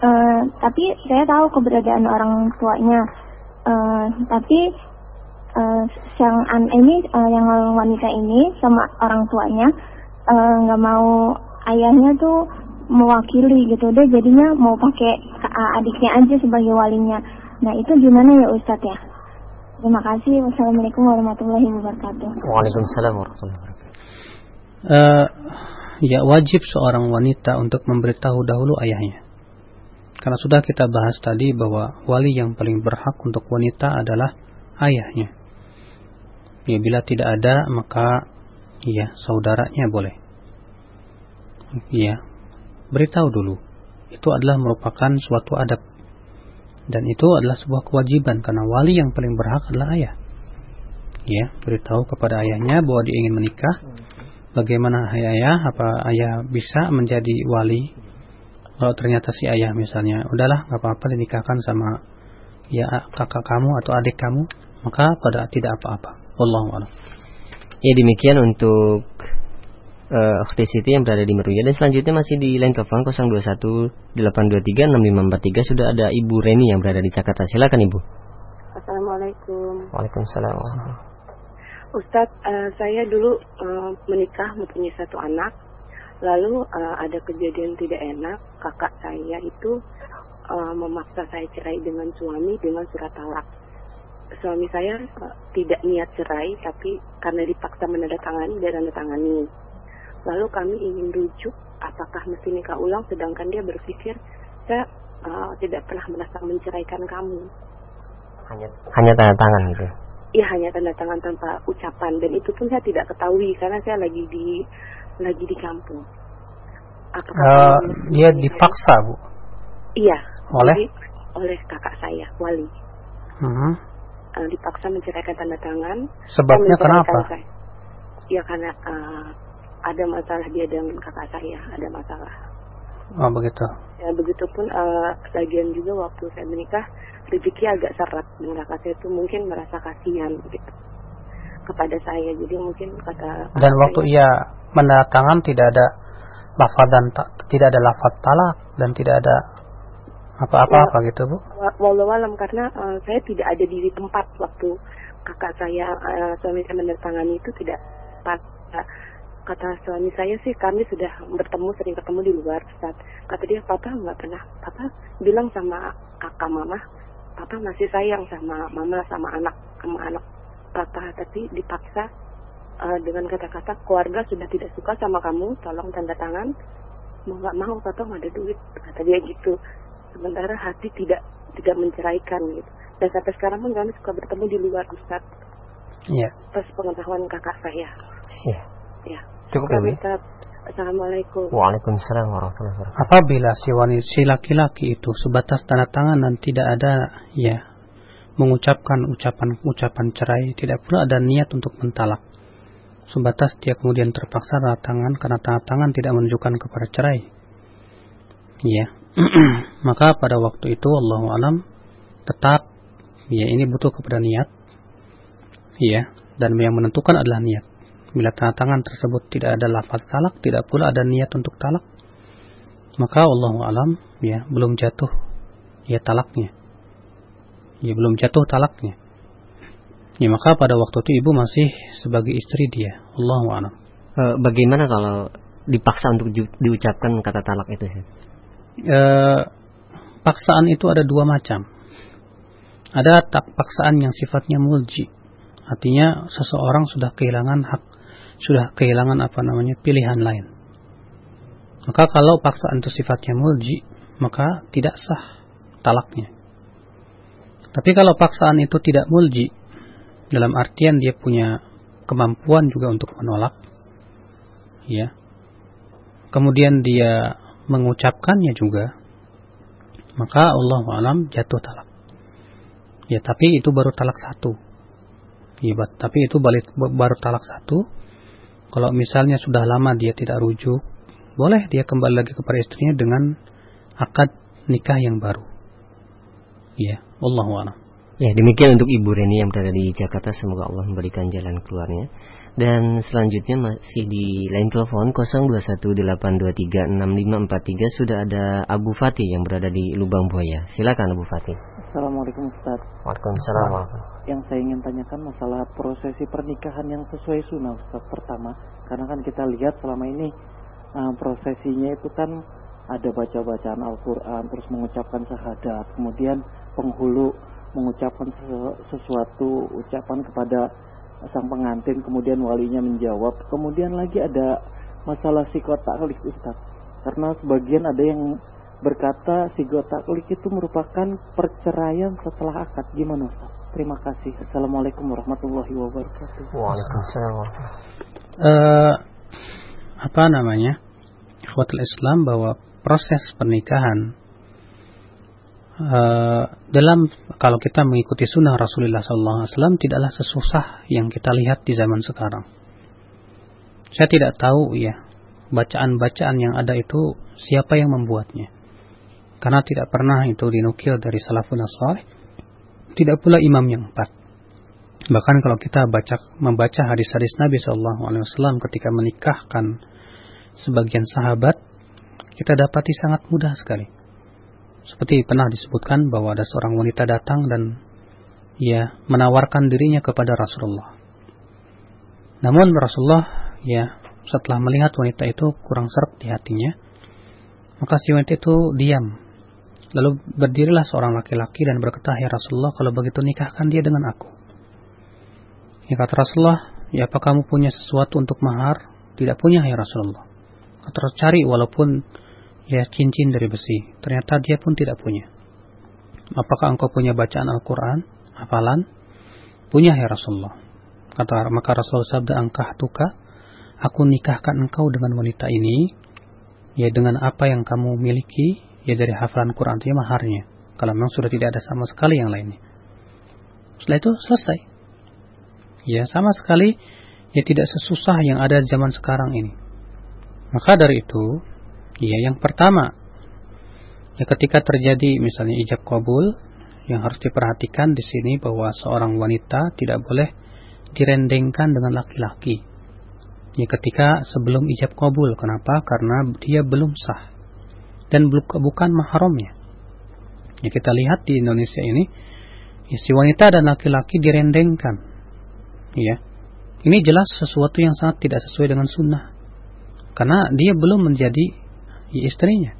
uh, tapi saya tahu keberadaan orang tuanya uh, tapi uh, yang an ini uh, yang wanita ini sama orang tuanya nggak uh, mau ayahnya tuh mewakili gitu deh jadinya mau pakai adiknya aja sebagai walinya nah itu gimana ya Ustadz ya Terima kasih. Wassalamualaikum warahmatullahi wabarakatuh. Waalaikumsalam warahmatullahi wabarakatuh. Uh, ya wajib seorang wanita untuk memberitahu dahulu ayahnya. Karena sudah kita bahas tadi bahwa wali yang paling berhak untuk wanita adalah ayahnya. Ya bila tidak ada maka ya saudaranya boleh. Ya beritahu dulu. itu adalah merupakan suatu adab dan itu adalah sebuah kewajiban karena wali yang paling berhak adalah ayah ya beritahu kepada ayahnya bahwa dia ingin menikah bagaimana ayah apa ayah bisa menjadi wali kalau ternyata si ayah misalnya udahlah nggak apa-apa dinikahkan sama ya kakak kamu atau adik kamu maka pada tidak apa-apa. Allah ya demikian untuk uh, Akhti Siti yang berada di Meruya. Dan selanjutnya masih di line telepon 021 823 6543 sudah ada Ibu Reni yang berada di Jakarta. Silakan Ibu. Assalamualaikum. Waalaikumsalam. Ustadz uh, saya dulu uh, menikah mempunyai satu anak lalu uh, ada kejadian tidak enak kakak saya itu uh, memaksa saya cerai dengan suami dengan surat talak. Suami saya uh, tidak niat cerai tapi karena dipaksa menandatangani dan menandatangani. Lalu kami ingin rujuk apakah mesti nikah ulang sedangkan dia berpikir saya uh, tidak pernah merasa menceraikan kamu. Hanya hanya tanda tangan gitu? Iya hanya tanda tangan tanpa ucapan. Dan itu pun saya tidak ketahui karena saya lagi di lagi di kampung. Apakah uh, dia dipaksa bu? Iya. Oleh? oleh kakak saya Wali. -huh. uh, dipaksa menceraikan tanda tangan. Sebabnya kenapa? Saya. Ya karena uh, ada masalah dia dengan kakak saya, ada masalah. Oh begitu. Ya begitupun uh, lagian juga waktu saya menikah rezeki agak seret dan kakak saya itu mungkin merasa kasihan gitu kepada saya. Jadi mungkin kata dan waktu saya, ia menandatangan tidak ada lafaz dan tidak ada lafaz talak dan tidak ada apa-apa apa gitu bu? Walau alam karena uh, saya tidak ada di tempat waktu kakak saya uh, suami saya menandatangani itu tidak pas uh, kata suami saya sih kami sudah bertemu sering ketemu di luar saat kata dia papa nggak pernah papa bilang sama kakak mama papa masih sayang sama mama sama anak sama anak papa tapi dipaksa uh, dengan kata-kata keluarga sudah tidak suka sama kamu tolong tanda tangan mau nggak mau papa nggak ada duit kata dia gitu sementara hati tidak tidak menceraikan gitu dan sampai sekarang pun kami suka bertemu di luar Ustaz Iya. Terus pengetahuan kakak saya. Iya. Ya. Cukup ya, Assalamualaikum. Waalaikumsalam warahmatullahi wabarakatuh. Apabila si wanita si laki-laki itu sebatas tanda tangan dan tidak ada ya mengucapkan ucapan-ucapan cerai, tidak pula ada niat untuk mentalak. Sebatas dia kemudian terpaksa tangan karena tangan tidak menunjukkan kepada cerai. Ya. Maka pada waktu itu Allah alam tetap ya ini butuh kepada niat. Ya, dan yang menentukan adalah niat. Bila tangan tersebut tidak ada lafaz talak, tidak pula ada niat untuk talak, maka Allah alam ya belum jatuh ya talaknya. Ya belum jatuh talaknya. Ya maka pada waktu itu ibu masih sebagai istri dia. Allah alam. E, bagaimana kalau dipaksa untuk diucapkan kata talak itu sih? E, paksaan itu ada dua macam. Ada tak paksaan yang sifatnya mulji. Artinya seseorang sudah kehilangan hak sudah kehilangan apa namanya pilihan lain. Maka kalau paksaan itu sifatnya mulji, maka tidak sah talaknya. Tapi kalau paksaan itu tidak mulji, dalam artian dia punya kemampuan juga untuk menolak, ya. Kemudian dia mengucapkannya juga, maka Allah alam jatuh talak. Ya, tapi itu baru talak satu. Ya, tapi itu balik, baru talak satu kalau misalnya sudah lama dia tidak rujuk, boleh dia kembali lagi kepada istrinya dengan akad nikah yang baru. Ya, Allah a'lam. Ya, demikian untuk Ibu Reni yang berada di Jakarta. Semoga Allah memberikan jalan keluarnya. Dan selanjutnya masih di line telepon 0218236543 sudah ada Abu Fatih yang berada di Lubang Buaya. Silakan Abu Fatih. Assalamualaikum Ustaz. Waalaikumsalam. Yang saya ingin tanyakan masalah prosesi pernikahan yang sesuai sunnah Ustaz pertama. Karena kan kita lihat selama ini uh, prosesinya itu kan ada baca-bacaan Al-Quran, terus mengucapkan syahadat, kemudian penghulu mengucapkan sesuatu ucapan kepada sang pengantin kemudian walinya menjawab kemudian lagi ada masalah psikotaklik Ustaz. Karena sebagian ada yang berkata psikotaklik itu merupakan perceraian setelah akad. Gimana Ustaz? Terima kasih. Assalamualaikum warahmatullahi wabarakatuh. Waalaikumsalam uh, apa namanya? Ikhwatul Islam bahwa proses pernikahan uh, dalam kalau kita mengikuti sunnah Rasulullah SAW tidaklah sesusah yang kita lihat di zaman sekarang. Saya tidak tahu ya bacaan-bacaan yang ada itu siapa yang membuatnya. Karena tidak pernah itu dinukil dari salafun salih. Tidak pula imam yang empat. Bahkan kalau kita baca membaca hadis-hadis Nabi SAW ketika menikahkan sebagian sahabat, kita dapati sangat mudah sekali. Seperti pernah disebutkan bahwa ada seorang wanita datang dan ia menawarkan dirinya kepada Rasulullah. Namun Rasulullah ya setelah melihat wanita itu kurang serap di hatinya, maka si wanita itu diam. Lalu berdirilah seorang laki-laki dan berkata, Ya Rasulullah, kalau begitu nikahkan dia dengan aku. Ya kata Rasulullah, ya apa kamu punya sesuatu untuk mahar? Tidak punya ya Rasulullah. Kata cari walaupun ya cincin dari besi. Ternyata dia pun tidak punya. Apakah engkau punya bacaan Al-Quran? Hafalan? Punya ya Rasulullah. Kata maka Rasulullah sabda angkah tuka aku nikahkan engkau dengan wanita ini, ya dengan apa yang kamu miliki, ya dari hafalan Quran itu ya maharnya. Kalau memang sudah tidak ada sama sekali yang lainnya. Setelah itu selesai. Ya sama sekali ya tidak sesusah yang ada zaman sekarang ini. Maka dari itu, ya yang pertama, ya ketika terjadi misalnya ijab kabul, yang harus diperhatikan di sini bahwa seorang wanita tidak boleh direndengkan dengan laki-laki ya ketika sebelum ijab kabul. Kenapa? Karena dia belum sah dan bukan mahramnya. Ya kita lihat di Indonesia ini, ya, si wanita dan laki-laki direndengkan. Ya. Ini jelas sesuatu yang sangat tidak sesuai dengan sunnah. Karena dia belum menjadi ya, istrinya.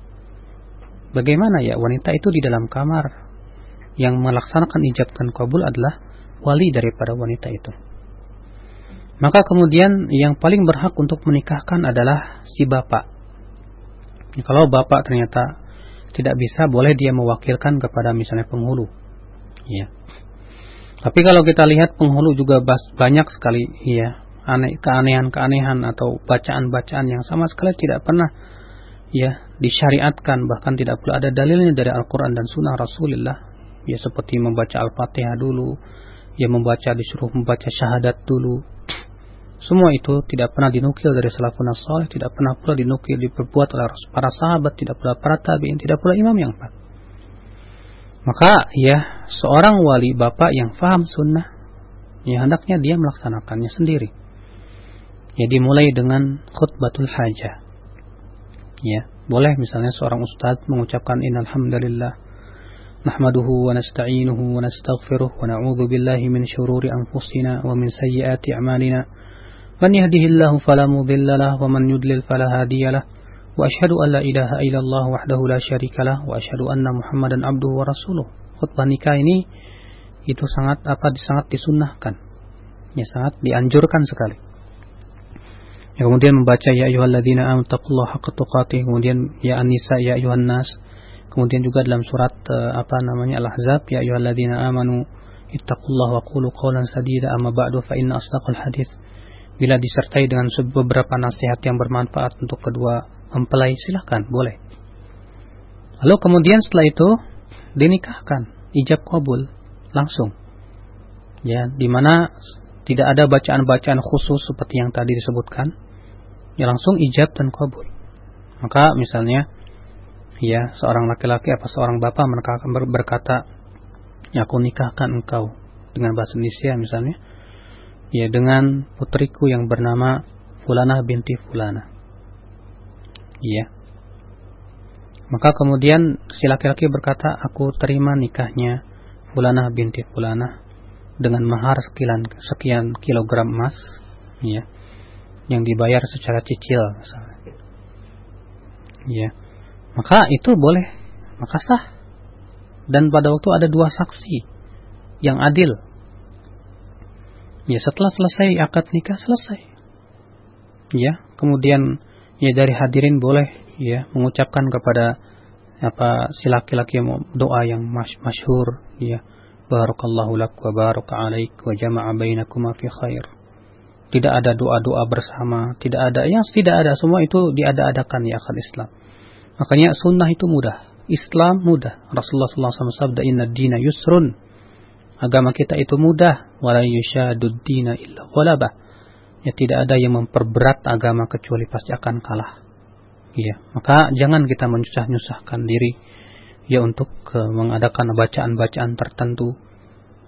Bagaimana ya wanita itu di dalam kamar yang melaksanakan ijab dan kabul adalah wali daripada wanita itu. Maka kemudian yang paling berhak untuk menikahkan adalah si bapak. Kalau bapak ternyata tidak bisa, boleh dia mewakilkan kepada misalnya penghulu. Ya. Tapi kalau kita lihat penghulu juga banyak sekali ya aneh keanehan-keanehan atau bacaan-bacaan yang sama sekali tidak pernah ya disyariatkan bahkan tidak perlu ada dalilnya dari Al-Qur'an dan Sunnah Rasulullah ya seperti membaca Al-Fatihah dulu ya membaca disuruh membaca syahadat dulu semua itu tidak pernah dinukil dari salafun salih, tidak pernah pula dinukil diperbuat oleh para sahabat, tidak pula para tabi'in, tidak pula imam yang empat. Maka ya seorang wali bapak yang faham sunnah, ya hendaknya dia melaksanakannya sendiri. Ya dimulai dengan khutbatul hajah. Ya, boleh misalnya seorang ustadz mengucapkan innalhamdalillah nahmaduhu wa nasta'inuhu wa nastaghfiruh wa na'udzu billahi min syururi anfusina wa min sayyiati a'malina. Man yahdihillahu fala mudilla lahu wa man yudlil fala hadiyalah wa asyhadu an la ilaha illallah wahdahu la syarikalah wa asyhadu anna muhammadan abduhu wa rasuluh. Khutbah nikah ini itu sangat apa sangat disunnahkan ya sangat dianjurkan sekali ya, kemudian membaca ya ayyuhalladzina amanu taqullaha haqqa tuqatih. Kemudian ya an-nisa ya ayyuhan nas kemudian juga dalam surat uh, apa namanya al-ahzab ya ayyuhalladzina amanu ittaqullaha wa qulu qawlan sadida amma ba'du fa inna asdaqal hadits bila disertai dengan beberapa nasihat yang bermanfaat untuk kedua mempelai silahkan boleh. Lalu kemudian setelah itu dinikahkan ijab kabul langsung. Ya di mana tidak ada bacaan-bacaan khusus seperti yang tadi disebutkan ya langsung ijab dan kabul maka misalnya ya seorang laki-laki apa seorang bapak berkata ya aku nikahkan engkau dengan bahasa Indonesia misalnya ya dengan putriku yang bernama Fulanah binti Fulana. Iya. Maka kemudian si laki-laki berkata, aku terima nikahnya Fulanah binti Fulanah dengan mahar sekian, sekian kilogram emas, ya, yang dibayar secara cicil, misalnya. Ya. Maka itu boleh, maka sah. Dan pada waktu ada dua saksi yang adil Ya setelah selesai akad nikah selesai. Ya, kemudian ya dari hadirin boleh ya mengucapkan kepada apa si laki-laki doa yang mas masyhur ya barakallahu lak wa baraka alaik wa jama'a bainakuma fi khair. Tidak ada doa-doa bersama, tidak ada yang tidak ada semua itu diada-adakan ya akad Islam. Makanya sunnah itu mudah. Islam mudah. Rasulullah SAW sabda inna dina yusrun. Agama kita itu mudah. Wala yushadud dina illa ghalabah. Ya tidak ada yang memperberat agama kecuali pasti akan kalah. Ya, maka jangan kita menyusah-nyusahkan diri ya untuk uh, mengadakan bacaan-bacaan tertentu.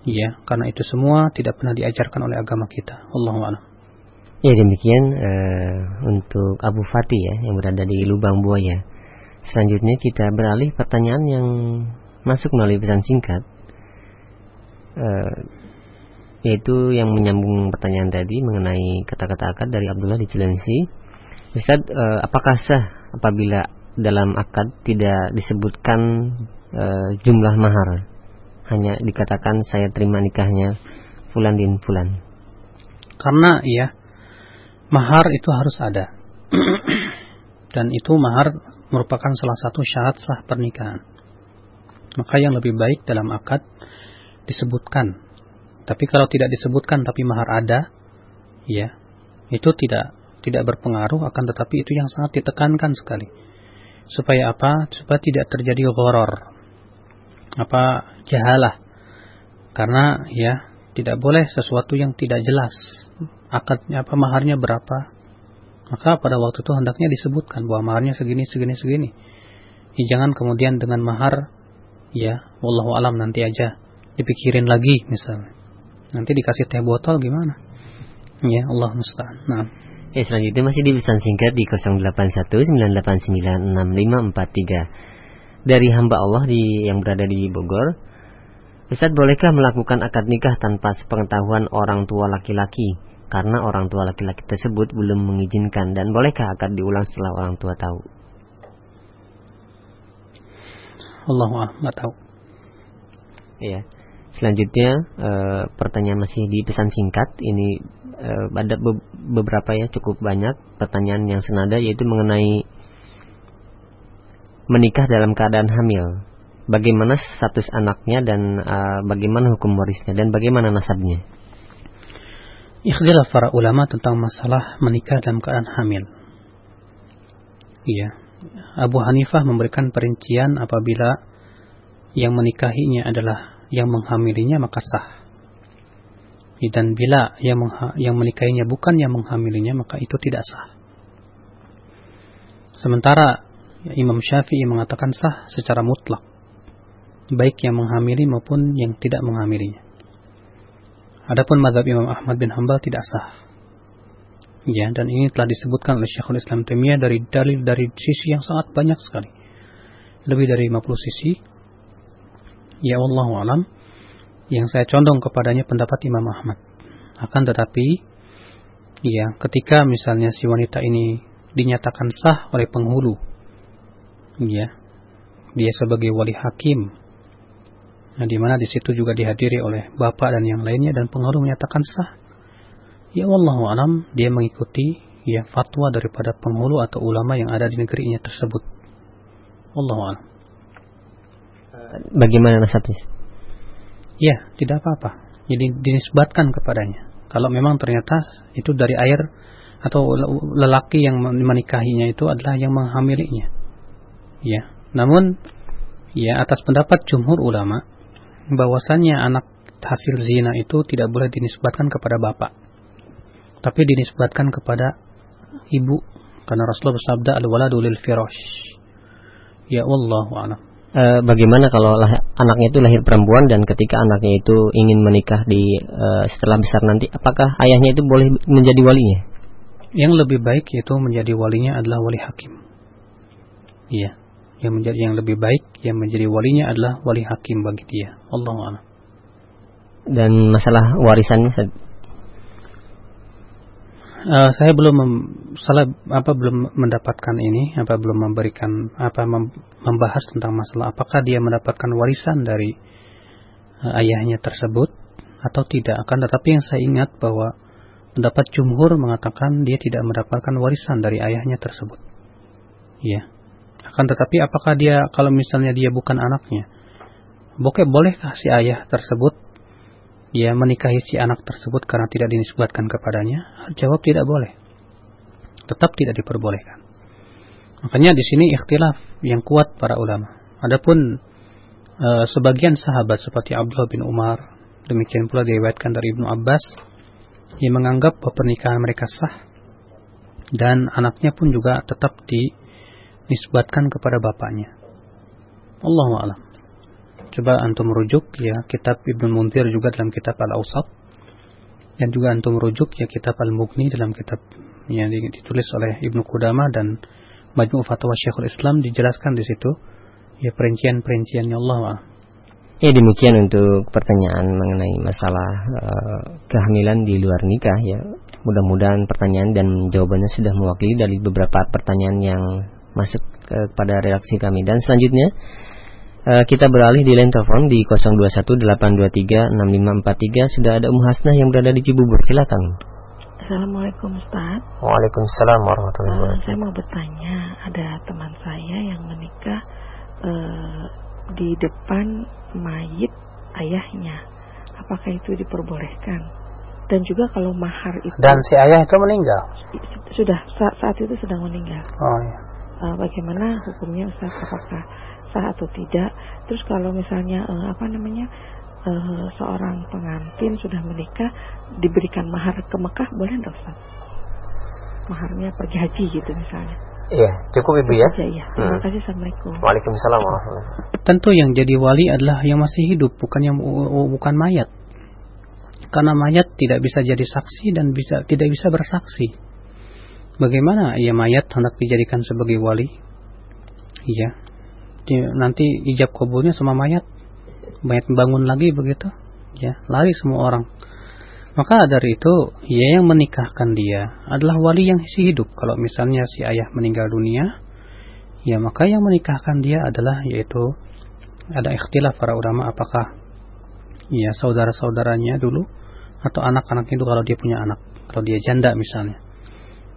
Ya, karena itu semua tidak pernah diajarkan oleh agama kita. Allahu a'lam. Ya demikian uh, untuk Abu Fatih ya yang berada di lubang buaya. Selanjutnya kita beralih pertanyaan yang masuk melalui pesan singkat, uh, yaitu yang menyambung pertanyaan tadi mengenai kata-kata akad dari Abdullah di Cilengsi. Ustaz, uh, apakah sah apabila dalam akad tidak disebutkan uh, jumlah mahar, hanya dikatakan saya terima nikahnya fulan din fulan? Karena ya mahar itu harus ada. Dan itu mahar merupakan salah satu syarat sah pernikahan. Maka yang lebih baik dalam akad disebutkan. Tapi kalau tidak disebutkan tapi mahar ada, ya, itu tidak tidak berpengaruh akan tetapi itu yang sangat ditekankan sekali. Supaya apa? Supaya tidak terjadi goror. Apa jahalah. Karena ya tidak boleh sesuatu yang tidak jelas. Akadnya apa maharnya berapa, maka pada waktu itu hendaknya disebutkan bahwa maharnya segini, segini, segini. Ya, jangan kemudian dengan mahar, ya, wallahu alam nanti aja dipikirin lagi misalnya. Nanti dikasih teh botol gimana? Ya, Allah musta'an. Nah. Ya, selanjutnya masih di pesan singkat di 0819896543 dari hamba Allah di yang berada di Bogor. Ustaz, bolehkah melakukan akad nikah tanpa sepengetahuan orang tua laki-laki? Karena orang tua laki-laki tersebut belum mengizinkan dan bolehkah akad diulang setelah orang tua tahu? Allah nggak tahu. Iya. Selanjutnya e, pertanyaan masih di pesan singkat. Ini e, ada be beberapa ya cukup banyak pertanyaan yang senada yaitu mengenai menikah dalam keadaan hamil. Bagaimana status anaknya dan e, bagaimana hukum warisnya dan bagaimana nasabnya? Ikhtilaf para ulama tentang masalah menikah dalam keadaan hamil. Iya. Abu Hanifah memberikan perincian apabila yang menikahinya adalah yang menghamilinya maka sah. Dan bila yang, yang menikahinya bukan yang menghamilinya maka itu tidak sah. Sementara Imam Syafi'i mengatakan sah secara mutlak. Baik yang menghamili maupun yang tidak menghamilinya. Adapun madhab Imam Ahmad bin Hambal tidak sah. Ya, dan ini telah disebutkan oleh Syekhul Islam Taimiyah dari dalil dari sisi yang sangat banyak sekali. Lebih dari 50 sisi. Ya Allah alam. Yang saya condong kepadanya pendapat Imam Ahmad. Akan tetapi, ya, ketika misalnya si wanita ini dinyatakan sah oleh penghulu, ya, dia sebagai wali hakim Nah, di mana di situ juga dihadiri oleh bapak dan yang lainnya dan pengaruh menyatakan sah. Ya Allah alam dia mengikuti ya fatwa daripada penghulu atau ulama yang ada di negerinya tersebut. Allah alam. Bagaimana nasabnya? Ya, tidak apa-apa. Jadi dinisbatkan kepadanya. Kalau memang ternyata itu dari air atau lelaki yang menikahinya itu adalah yang menghamilinya. Ya, namun ya atas pendapat jumhur ulama bahwasannya anak hasil zina itu tidak boleh dinisbatkan kepada bapak tapi dinisbatkan kepada ibu. Karena Rasulullah bersabda al-waladu lil firash ya Allah a'lam. E, bagaimana kalau lah, anaknya itu lahir perempuan dan ketika anaknya itu ingin menikah di e, setelah besar nanti apakah ayahnya itu boleh menjadi walinya? Yang lebih baik yaitu menjadi walinya adalah wali hakim. Iya yang menjadi yang lebih baik yang menjadi walinya adalah wali hakim bagi dia. Allah a'lam. Dan masalah warisannya uh, saya belum mem, salah apa belum mendapatkan ini apa belum memberikan apa mem, membahas tentang masalah apakah dia mendapatkan warisan dari uh, ayahnya tersebut atau tidak akan. Tetapi yang saya ingat bahwa pendapat jumhur mengatakan dia tidak mendapatkan warisan dari ayahnya tersebut. Ya akan tetapi apakah dia kalau misalnya dia bukan anaknya, Bokeh bolehkah si ayah tersebut ya menikahi si anak tersebut karena tidak dinisbatkan kepadanya? Jawab tidak boleh. Tetap tidak diperbolehkan. Makanya di sini ikhtilaf yang kuat para ulama. Adapun e, sebagian sahabat seperti Abdullah bin Umar, demikian pula diriwayatkan dari Ibnu Abbas yang menganggap pernikahan mereka sah dan anaknya pun juga tetap dinisbatkan kepada bapaknya. Allah alam. Coba antum merujuk ya kitab Ibnu Munzir juga dalam kitab Al-Awsat dan juga antum merujuk ya kitab Al-Mughni dalam kitab yang ditulis oleh Ibnu Qudamah dan Majmu' Fatwa Syekhul Islam dijelaskan di situ ya perincian-perinciannya Allah. Ya demikian untuk pertanyaan mengenai masalah uh, kehamilan di luar nikah ya. Mudah-mudahan pertanyaan dan jawabannya sudah mewakili dari beberapa pertanyaan yang masuk kepada reaksi kami. Dan selanjutnya uh, kita beralih di line telepon di 0218236543 sudah ada Um Hasnah yang berada di Cibubur. Silakan. Assalamualaikum Ustaz. Waalaikumsalam warahmatullahi wabarakatuh. uh, Saya mau bertanya Ada teman saya yang menikah uh, Di depan mayit ayahnya. Apakah itu diperbolehkan? Dan juga kalau mahar itu Dan si ayah itu meninggal? Sudah saat, saat itu sedang meninggal. Oh iya uh, Bagaimana hukumnya Ustaz Apakah sah atau tidak Terus kalau misalnya uh, Apa namanya uh, seorang pengantin sudah menikah diberikan mahar ke Mekah boleh enggak Ustaz? Maharnya pergi haji gitu misalnya. Iya, cukup Ibu ya. Iya, terima hmm. kasih. Assalamualaikum. Waalaikumsalam warahmatullahi Tentu yang jadi wali adalah yang masih hidup, bukan yang bukan mayat. Karena mayat tidak bisa jadi saksi dan bisa tidak bisa bersaksi. Bagaimana ia mayat hendak dijadikan sebagai wali? Iya. Nanti ijab kabulnya sama mayat. Mayat bangun lagi begitu. Ya lari semua orang. Maka dari itu ya yang menikahkan dia adalah wali yang masih hidup. Kalau misalnya si ayah meninggal dunia ya maka yang menikahkan dia adalah yaitu ada ikhtilaf para ulama apakah ya saudara-saudaranya dulu atau anak-anak itu kalau dia punya anak kalau dia janda misalnya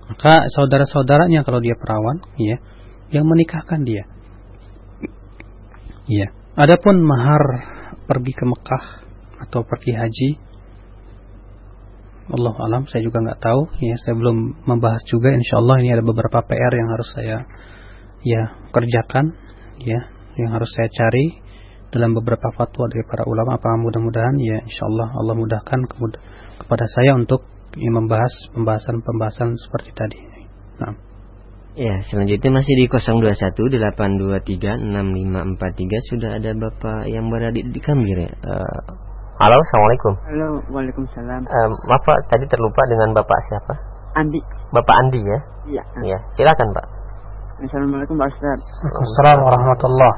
maka saudara-saudaranya kalau dia perawan ya yang menikahkan dia. Ya. Adapun mahar pergi ke Mekah atau pergi haji Allah alam saya juga nggak tahu. Ya saya belum membahas juga. Insya Allah ini ada beberapa PR yang harus saya ya kerjakan ya yang harus saya cari dalam beberapa fatwa dari para ulama. Apa mudah-mudahan ya insya Allah Allah mudahkan kepada saya untuk ya, membahas pembahasan-pembahasan seperti tadi. Nah. Ya, selanjutnya masih di 0218236543 sudah ada Bapak yang berada di, di Kambir ya. Uh, halo, Assalamualaikum. Halo, Waalaikumsalam. Uh, Bapak tadi terlupa dengan Bapak siapa? Andi. Bapak Andi ya? Iya. Iya, silakan Pak. Assalamualaikum Pak Ustaz. Assalamualaikum warahmatullah.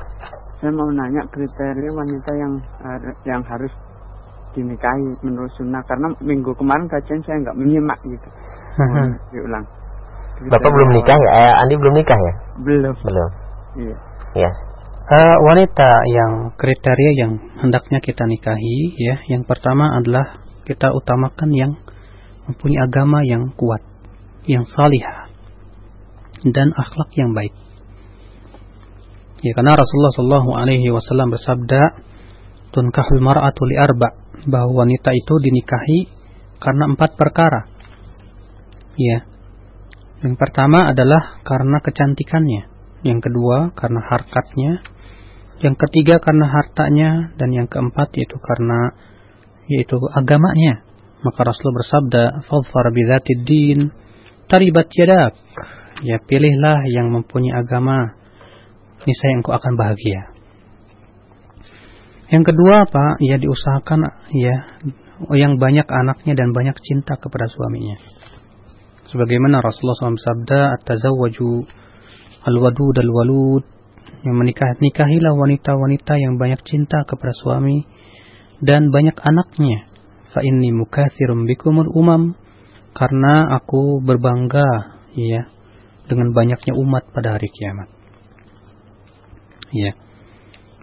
Saya mau nanya kriteria wanita yang yang harus dinikahi menurut sunnah karena minggu kemarin kajian saya nggak menyimak gitu. Mau diulang. Bapak belum nikah ya? Eh, Andi belum nikah ya? Belum. Belum. Iya. Ya. Uh, wanita yang kriteria yang hendaknya kita nikahi ya, yang pertama adalah kita utamakan yang mempunyai agama yang kuat, yang salihah dan akhlak yang baik. Ya karena Rasulullah Shallallahu Alaihi Wasallam bersabda, tunkahul mar'atu li arba bahwa wanita itu dinikahi karena empat perkara. Ya, yang pertama adalah karena kecantikannya. Yang kedua karena harkatnya. Yang ketiga karena hartanya. Dan yang keempat yaitu karena yaitu agamanya. Maka Rasulullah bersabda, "Fadfar bidzatid din taribat yadak." Ya, pilihlah yang mempunyai agama. Niscaya engkau akan bahagia. Yang kedua apa? Ya diusahakan ya yang banyak anaknya dan banyak cinta kepada suaminya. Sebagaimana Rasulullah SAW sabda at-tazawwaju al-wadud al-walud. Yang menikah nikahilah wanita-wanita yang banyak cinta kepada suami dan banyak anaknya. Fa inni mukatsirum bikumul umam. Karena aku berbangga ya dengan banyaknya umat pada hari kiamat. Ya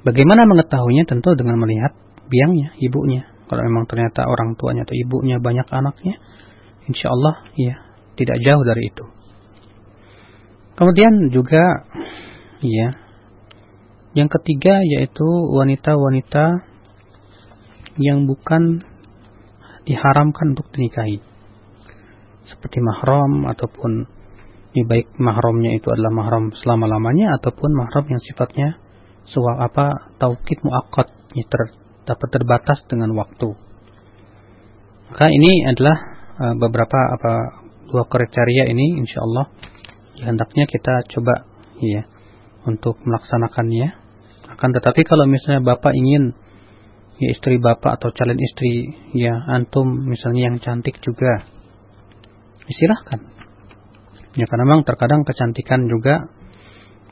bagaimana mengetahuinya tentu dengan melihat biangnya ibunya kalau memang ternyata orang tuanya atau ibunya banyak anaknya insya Allah ya tidak jauh dari itu. Kemudian juga ya yang ketiga yaitu wanita-wanita yang bukan diharamkan untuk dinikahi. Seperti mahram ataupun ya baik mahramnya itu adalah mahram selama-lamanya ataupun mahram yang sifatnya suwa apa taukid muakkad ter, dapat terbatas dengan waktu. Maka ini adalah uh, beberapa apa dua kriteria ini insyaallah ya, hendaknya kita coba ya untuk melaksanakannya. Akan tetapi kalau misalnya Bapak ingin ya istri Bapak atau calon istri ya antum misalnya yang cantik juga ya, silahkan ya karena memang terkadang kecantikan juga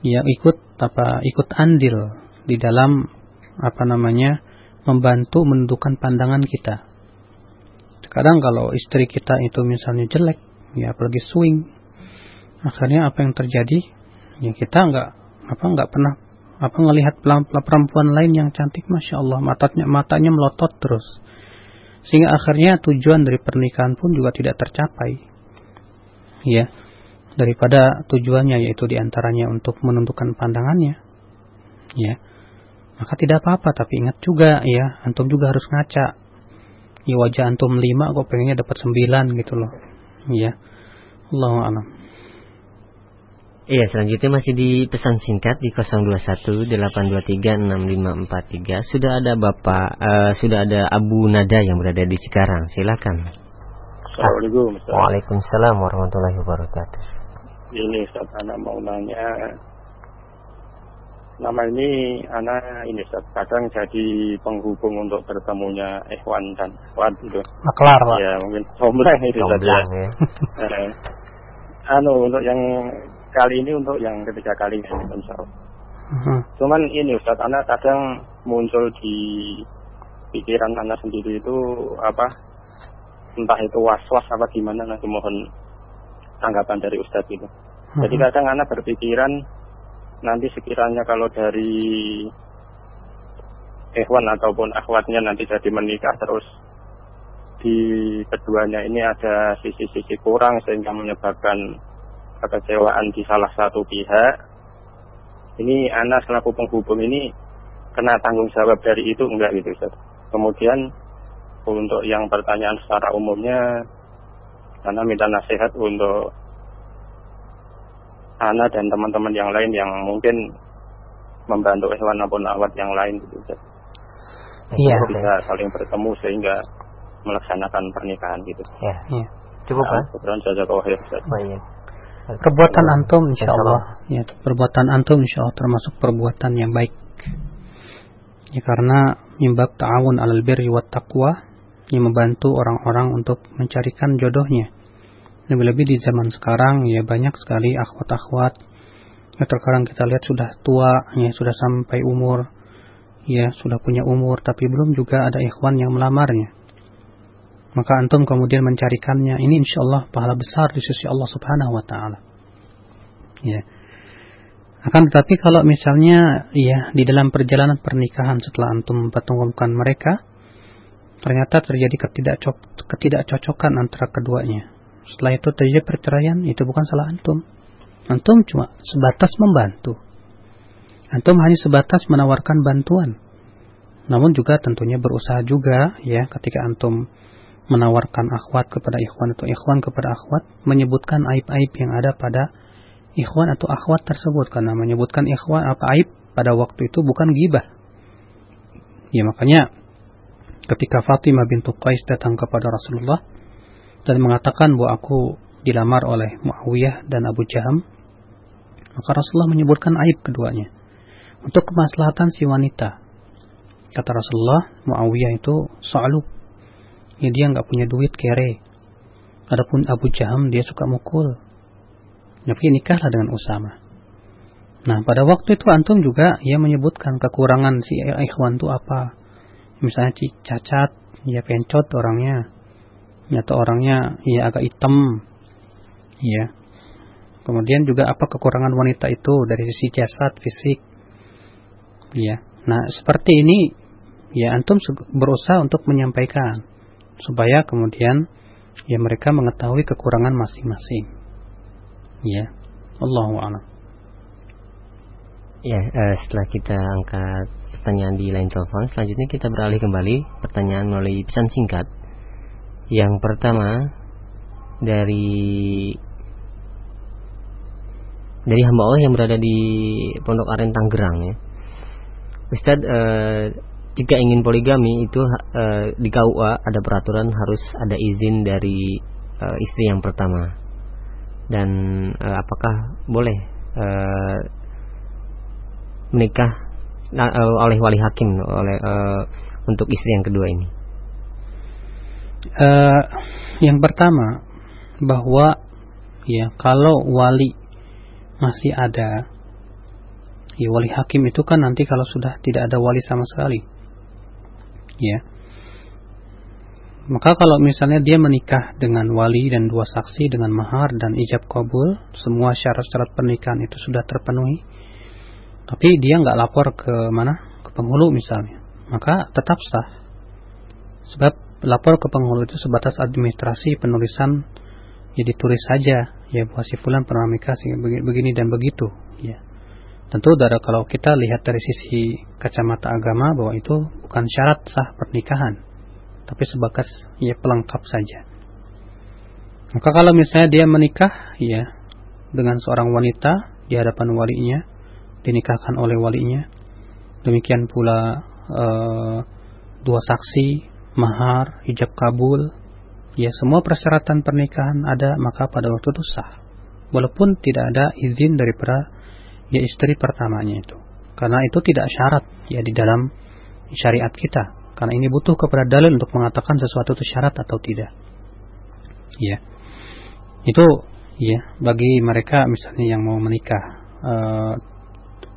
ya ikut apa ikut andil di dalam apa namanya membantu menentukan pandangan kita. Kadang kalau istri kita itu misalnya jelek ya apalagi swing akhirnya apa yang terjadi? Ya kita nggak apa nggak pernah apa ngelihat perempuan lain yang cantik masya Allah matanya matanya melotot terus. Sehingga akhirnya tujuan dari pernikahan pun juga tidak tercapai. Ya daripada tujuannya yaitu di antaranya untuk menentukan pandangannya ya maka tidak apa-apa tapi ingat juga ya antum juga harus ngaca ya wajah antum lima kok pengennya dapat sembilan gitu loh ya Allah alam Iya, selanjutnya masih di pesan singkat di 0218236543. Sudah ada Bapak, uh, sudah ada Abu Nada yang berada di Cikarang. Silakan. Assalamualaikum. Waalaikumsalam warahmatullahi wabarakatuh. Ini Ustaz Ana mau nanya. Nama ini Ana ini Ustaz kadang jadi penghubung untuk bertemunya Ikhwan dan Ikhwan itu. Maklar Pak. Ya mungkin sombleng itu saja. Ya. anu untuk yang kali ini untuk yang ketiga kali ini insya Allah. Uh-huh. Cuman ini Ustaz, anak kadang muncul di pikiran anak sendiri itu apa entah itu was-was apa gimana nanti mohon tanggapan dari Ustadz itu. Jadi kadang anak berpikiran nanti sekiranya kalau dari ikhwan ataupun akhwatnya nanti jadi menikah terus di keduanya ini ada sisi-sisi kurang sehingga menyebabkan kekecewaan di salah satu pihak, ini anak selaku penghubung ini kena tanggung jawab dari itu enggak gitu Ustaz. Kemudian untuk yang pertanyaan secara umumnya, Ana minta nasihat untuk Ana dan teman-teman yang lain yang mungkin membantu hewan maupun awat yang lain gitu Ustaz. Iya. Bisa saling bertemu sehingga melaksanakan pernikahan gitu. Iya. iya. Cukup nah, kan? Saja kau Ustaz. Baik. Perbuatan antum insya Allah, ya, perbuatan antum insya Allah termasuk perbuatan yang baik. Ya, karena mimbab ta'awun alal birri wa taqwa yang membantu orang-orang untuk mencarikan jodohnya. Lebih-lebih di zaman sekarang ya banyak sekali akhwat-akhwat. Ya terkadang kita lihat sudah tua ya sudah sampai umur ya sudah punya umur tapi belum juga ada ikhwan yang melamarnya. Maka antum kemudian mencarikannya. Ini insya Allah pahala besar di sisi Allah subhanahu wa ta'ala. Ya. Akan tetapi kalau misalnya ya di dalam perjalanan pernikahan setelah antum mempertemukan mereka ternyata terjadi ketidakcocok, ketidakcocokan antara keduanya setelah itu terjadi perceraian itu bukan salah antum. Antum cuma sebatas membantu. Antum hanya sebatas menawarkan bantuan. Namun juga tentunya berusaha juga ya ketika antum menawarkan akhwat kepada ikhwan atau ikhwan kepada akhwat menyebutkan aib-aib yang ada pada ikhwan atau akhwat tersebut. Karena menyebutkan ikhwan apa aib pada waktu itu bukan gibah. Ya makanya ketika Fatimah bintu Qais datang kepada Rasulullah dan mengatakan bahwa aku dilamar oleh Muawiyah dan Abu Jaham, maka Rasulullah menyebutkan aib keduanya untuk kemaslahatan si wanita. Kata Rasulullah, Muawiyah itu soaluk ya dia nggak punya duit kere. Adapun Abu Jaham dia suka mukul. Nabi nikahlah dengan Usama. Nah pada waktu itu antum juga ia menyebutkan kekurangan si ikhwan itu apa. Misalnya cacat, ya pencot orangnya. Ya, atau orangnya ya agak hitam. Ya. Kemudian juga apa kekurangan wanita itu dari sisi jasad, fisik. Ya. Nah, seperti ini ya antum berusaha untuk menyampaikan supaya kemudian ya mereka mengetahui kekurangan masing-masing. Ya, Allahu a'lam. Ya, uh, setelah kita angkat pertanyaan di line telepon, selanjutnya kita beralih kembali pertanyaan melalui pesan singkat. Yang pertama dari dari hamba Allah yang berada di Pondok Aren Tangerang ya. Ustaz uh, jika ingin poligami itu uh, di KUA ada peraturan harus ada izin dari uh, istri yang pertama. Dan uh, apakah boleh uh, menikah uh, oleh wali hakim oleh uh, untuk istri yang kedua ini? Uh, yang pertama bahwa ya kalau wali masih ada ya wali hakim itu kan nanti kalau sudah tidak ada wali sama sekali ya. Maka kalau misalnya dia menikah dengan wali dan dua saksi dengan mahar dan ijab kabul semua syarat-syarat pernikahan itu sudah terpenuhi tapi dia nggak lapor ke mana? Ke penghulu misalnya maka tetap sah. Sebab lapor ke penghulu itu sebatas administrasi penulisan ya ditulis saja. Ya buat si fulan pernah menikah begini dan begitu. Ya. Tentu dari kalau kita lihat dari sisi kacamata agama bahwa itu bukan syarat sah pernikahan tapi sebatas ya pelengkap saja. Maka kalau misalnya dia menikah ya dengan seorang wanita di hadapan walinya dinikahkan oleh walinya demikian pula uh, dua saksi mahar hijab kabul ya semua persyaratan pernikahan ada maka pada waktu itu sah. Walaupun tidak ada izin daripada ya istri pertamanya itu. Karena itu tidak syarat ya di dalam syariat kita. Karena ini butuh kepada dalil untuk mengatakan sesuatu itu syarat atau tidak. Ya. Itu ya bagi mereka misalnya yang mau menikah. Uh,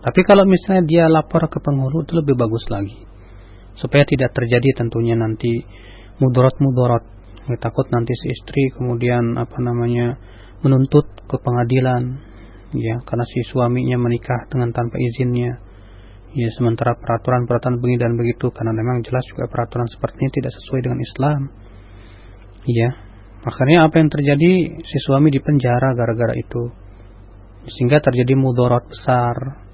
tapi kalau misalnya dia lapor ke penghulu itu lebih bagus lagi supaya tidak terjadi tentunya nanti mudarat-mudarat ya, takut nanti si istri kemudian apa namanya menuntut ke pengadilan. Ya karena si suaminya menikah dengan tanpa izinnya. Ya sementara peraturan-peraturan begini dan begitu karena memang jelas juga peraturan seperti ini tidak sesuai dengan Islam. Ya akhirnya apa yang terjadi? Si suami dipenjara gara-gara itu. Sehingga terjadi mudarat besar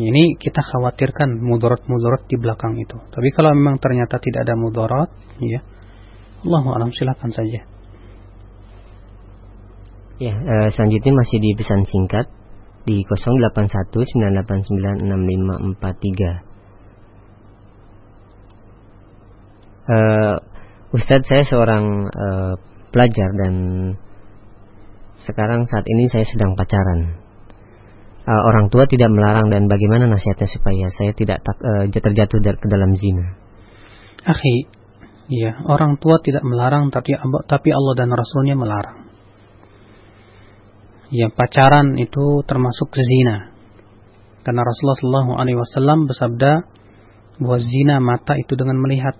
ini kita khawatirkan mudarat-mudarat di belakang itu tapi kalau memang ternyata tidak ada mudarat ya Allah alam silakan saja. Ya, uh, selanjutnya masih di pesan singkat di 0819896543. Uh, Ustadz saya seorang uh, pelajar dan sekarang saat ini saya sedang pacaran. Uh, orang tua tidak melarang dan bagaimana nasihatnya supaya saya tidak tak, uh, terjatuh ke dalam zina? Akhi, Ya, orang tua tidak melarang tapi tapi Allah dan Rasulnya melarang. Ya, pacaran itu termasuk zina. Karena Rasulullah SAW bersabda bahwa zina mata itu dengan melihat,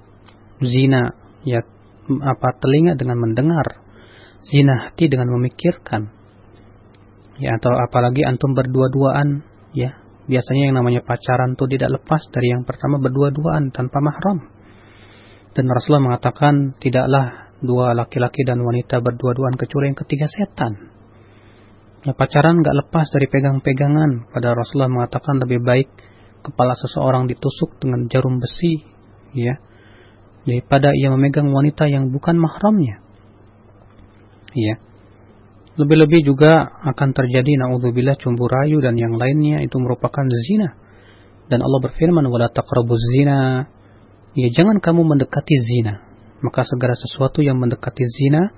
zina ya apa telinga dengan mendengar, zina hati dengan memikirkan. Ya, atau apalagi antum berdua-duaan, ya biasanya yang namanya pacaran itu tidak lepas dari yang pertama berdua-duaan tanpa mahram dan Rasulullah mengatakan tidaklah dua laki-laki dan wanita berdua-duaan kecuali yang ketiga setan. Ya, pacaran gak lepas dari pegang-pegangan. Pada Rasulullah mengatakan lebih baik kepala seseorang ditusuk dengan jarum besi, ya, daripada ia memegang wanita yang bukan mahramnya. Ya. Lebih-lebih juga akan terjadi naudzubillah cumbu rayu dan yang lainnya itu merupakan zina. Dan Allah berfirman wala taqrabuz zina ya jangan kamu mendekati zina. Maka segera sesuatu yang mendekati zina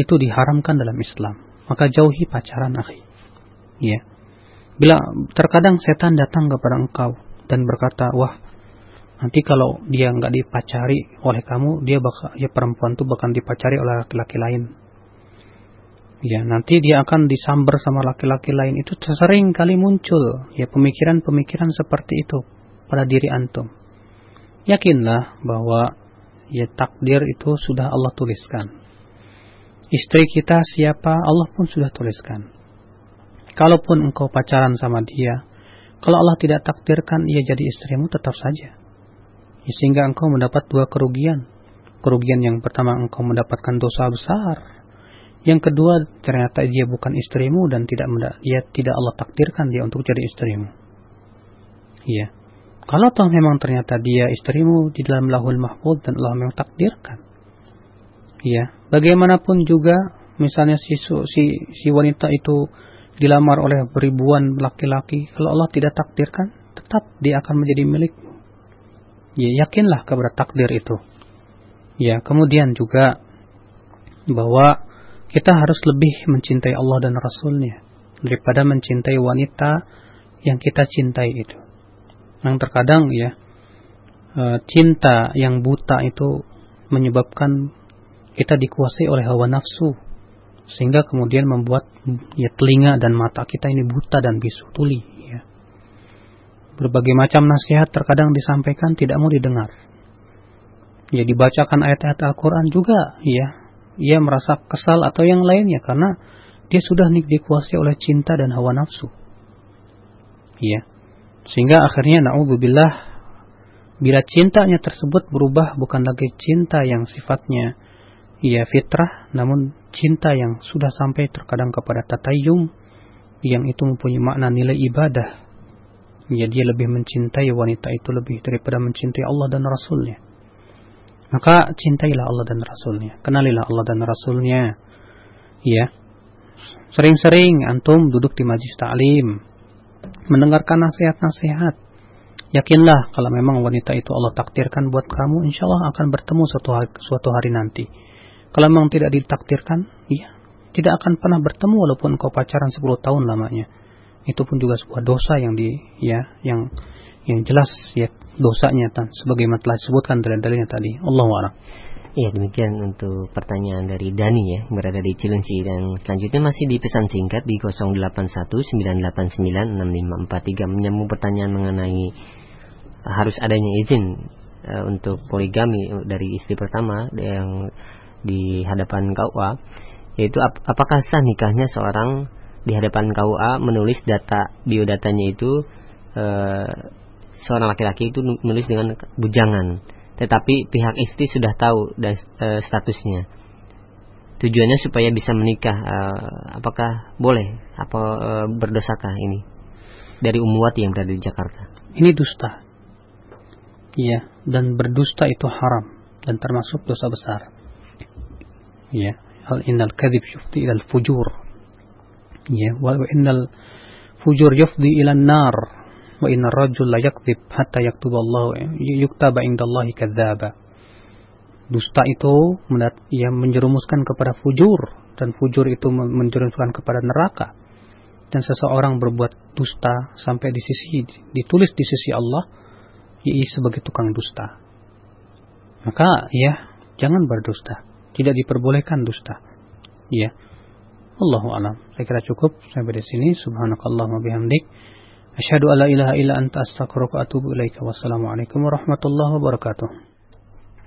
itu diharamkan dalam Islam. Maka jauhi pacaran akhi. Ya. Bila terkadang setan datang kepada engkau dan berkata, wah nanti kalau dia nggak dipacari oleh kamu, dia bakal ya perempuan itu bahkan dipacari oleh laki-laki lain. Ya, nanti dia akan disambar sama laki-laki lain. Itu sering kali muncul ya pemikiran-pemikiran seperti itu pada diri antum yakinlah bahwa ya takdir itu sudah Allah tuliskan. Istri kita siapa Allah pun sudah tuliskan. Kalaupun engkau pacaran sama dia, kalau Allah tidak takdirkan ia jadi istrimu tetap saja. Ya, sehingga engkau mendapat dua kerugian. Kerugian yang pertama engkau mendapatkan dosa besar. Yang kedua ternyata dia bukan istrimu dan tidak dia tidak Allah takdirkan dia untuk jadi istrimu. Iya. Kalau toh memang ternyata dia istrimu di dalam lahul mahfud dan Allah memang takdirkan. Ya, bagaimanapun juga misalnya si si, si wanita itu dilamar oleh beribuan laki-laki, kalau Allah tidak takdirkan, tetap dia akan menjadi milikmu. Ya, yakinlah kepada takdir itu. Ya, kemudian juga bahwa kita harus lebih mencintai Allah dan Rasulnya daripada mencintai wanita yang kita cintai itu. Yang terkadang ya e, cinta yang buta itu menyebabkan kita dikuasai oleh hawa nafsu sehingga kemudian membuat ya telinga dan mata kita ini buta dan bisu tuli ya. Berbagai macam nasihat terkadang disampaikan tidak mau didengar. Ya dibacakan ayat-ayat Al-Qur'an juga ya ia merasa kesal atau yang lainnya karena dia sudah dikuasai oleh cinta dan hawa nafsu. Iya. Sehingga akhirnya naudzubillah bila cintanya tersebut berubah bukan lagi cinta yang sifatnya ia fitrah namun cinta yang sudah sampai terkadang kepada tatayum yang itu mempunyai makna nilai ibadah. Ya dia lebih mencintai wanita itu lebih daripada mencintai Allah dan Rasulnya. Maka cintailah Allah dan Rasulnya. Kenalilah Allah dan Rasulnya. Ya. Sering-sering antum duduk di majlis ta'lim. Mendengarkan nasihat-nasihat. Yakinlah kalau memang wanita itu Allah takdirkan buat kamu, insya Allah akan bertemu suatu hari, suatu hari nanti. Kalau memang tidak ditakdirkan, ya tidak akan pernah bertemu walaupun kau pacaran 10 tahun lamanya. Itu pun juga sebuah dosa yang di ya yang yang jelas ya dosanya tan sebagaimana telah disebutkan dalam dalilnya tadi. Allah a'lam. Iya demikian untuk pertanyaan dari Dani ya berada di Cilengsi dan selanjutnya masih di pesan singkat di 0819896543 menyambung pertanyaan mengenai harus adanya izin uh, untuk poligami dari istri pertama yang di hadapan KUA yaitu ap apakah sah nikahnya seorang di hadapan KUA menulis data biodatanya itu uh, seorang laki-laki itu menulis dengan bujangan, tetapi pihak istri sudah tahu dan e, statusnya. Tujuannya supaya bisa menikah. E, apakah boleh? Apa e, berdosakah ini? Dari Umuwati yang berada di Jakarta. Ini dusta. Iya, dan berdusta itu haram dan termasuk dosa besar. Iya, hal innal kadhib yufdi ila al-fujur. Iya, wa innal fujur yufdi ila an-nar wa inna rajul la yakdzib hatta yaktuballahu yuktaba indallahi kadzdzaba. Dusta itu ia menjerumuskan kepada fujur dan fujur itu menjerumuskan kepada neraka. Dan seseorang berbuat dusta sampai di sisi ditulis di sisi Allah ia sebagai tukang dusta. Maka ya jangan berdusta. Tidak diperbolehkan dusta. Ya. Allahu alam. Saya kira cukup sampai di sini. Subhanakallahumma bihamdik. Asyhadu alla ilaha illa anta astaghfiruka wa atubu ilaika. Wassalamualaikum warahmatullahi wabarakatuh.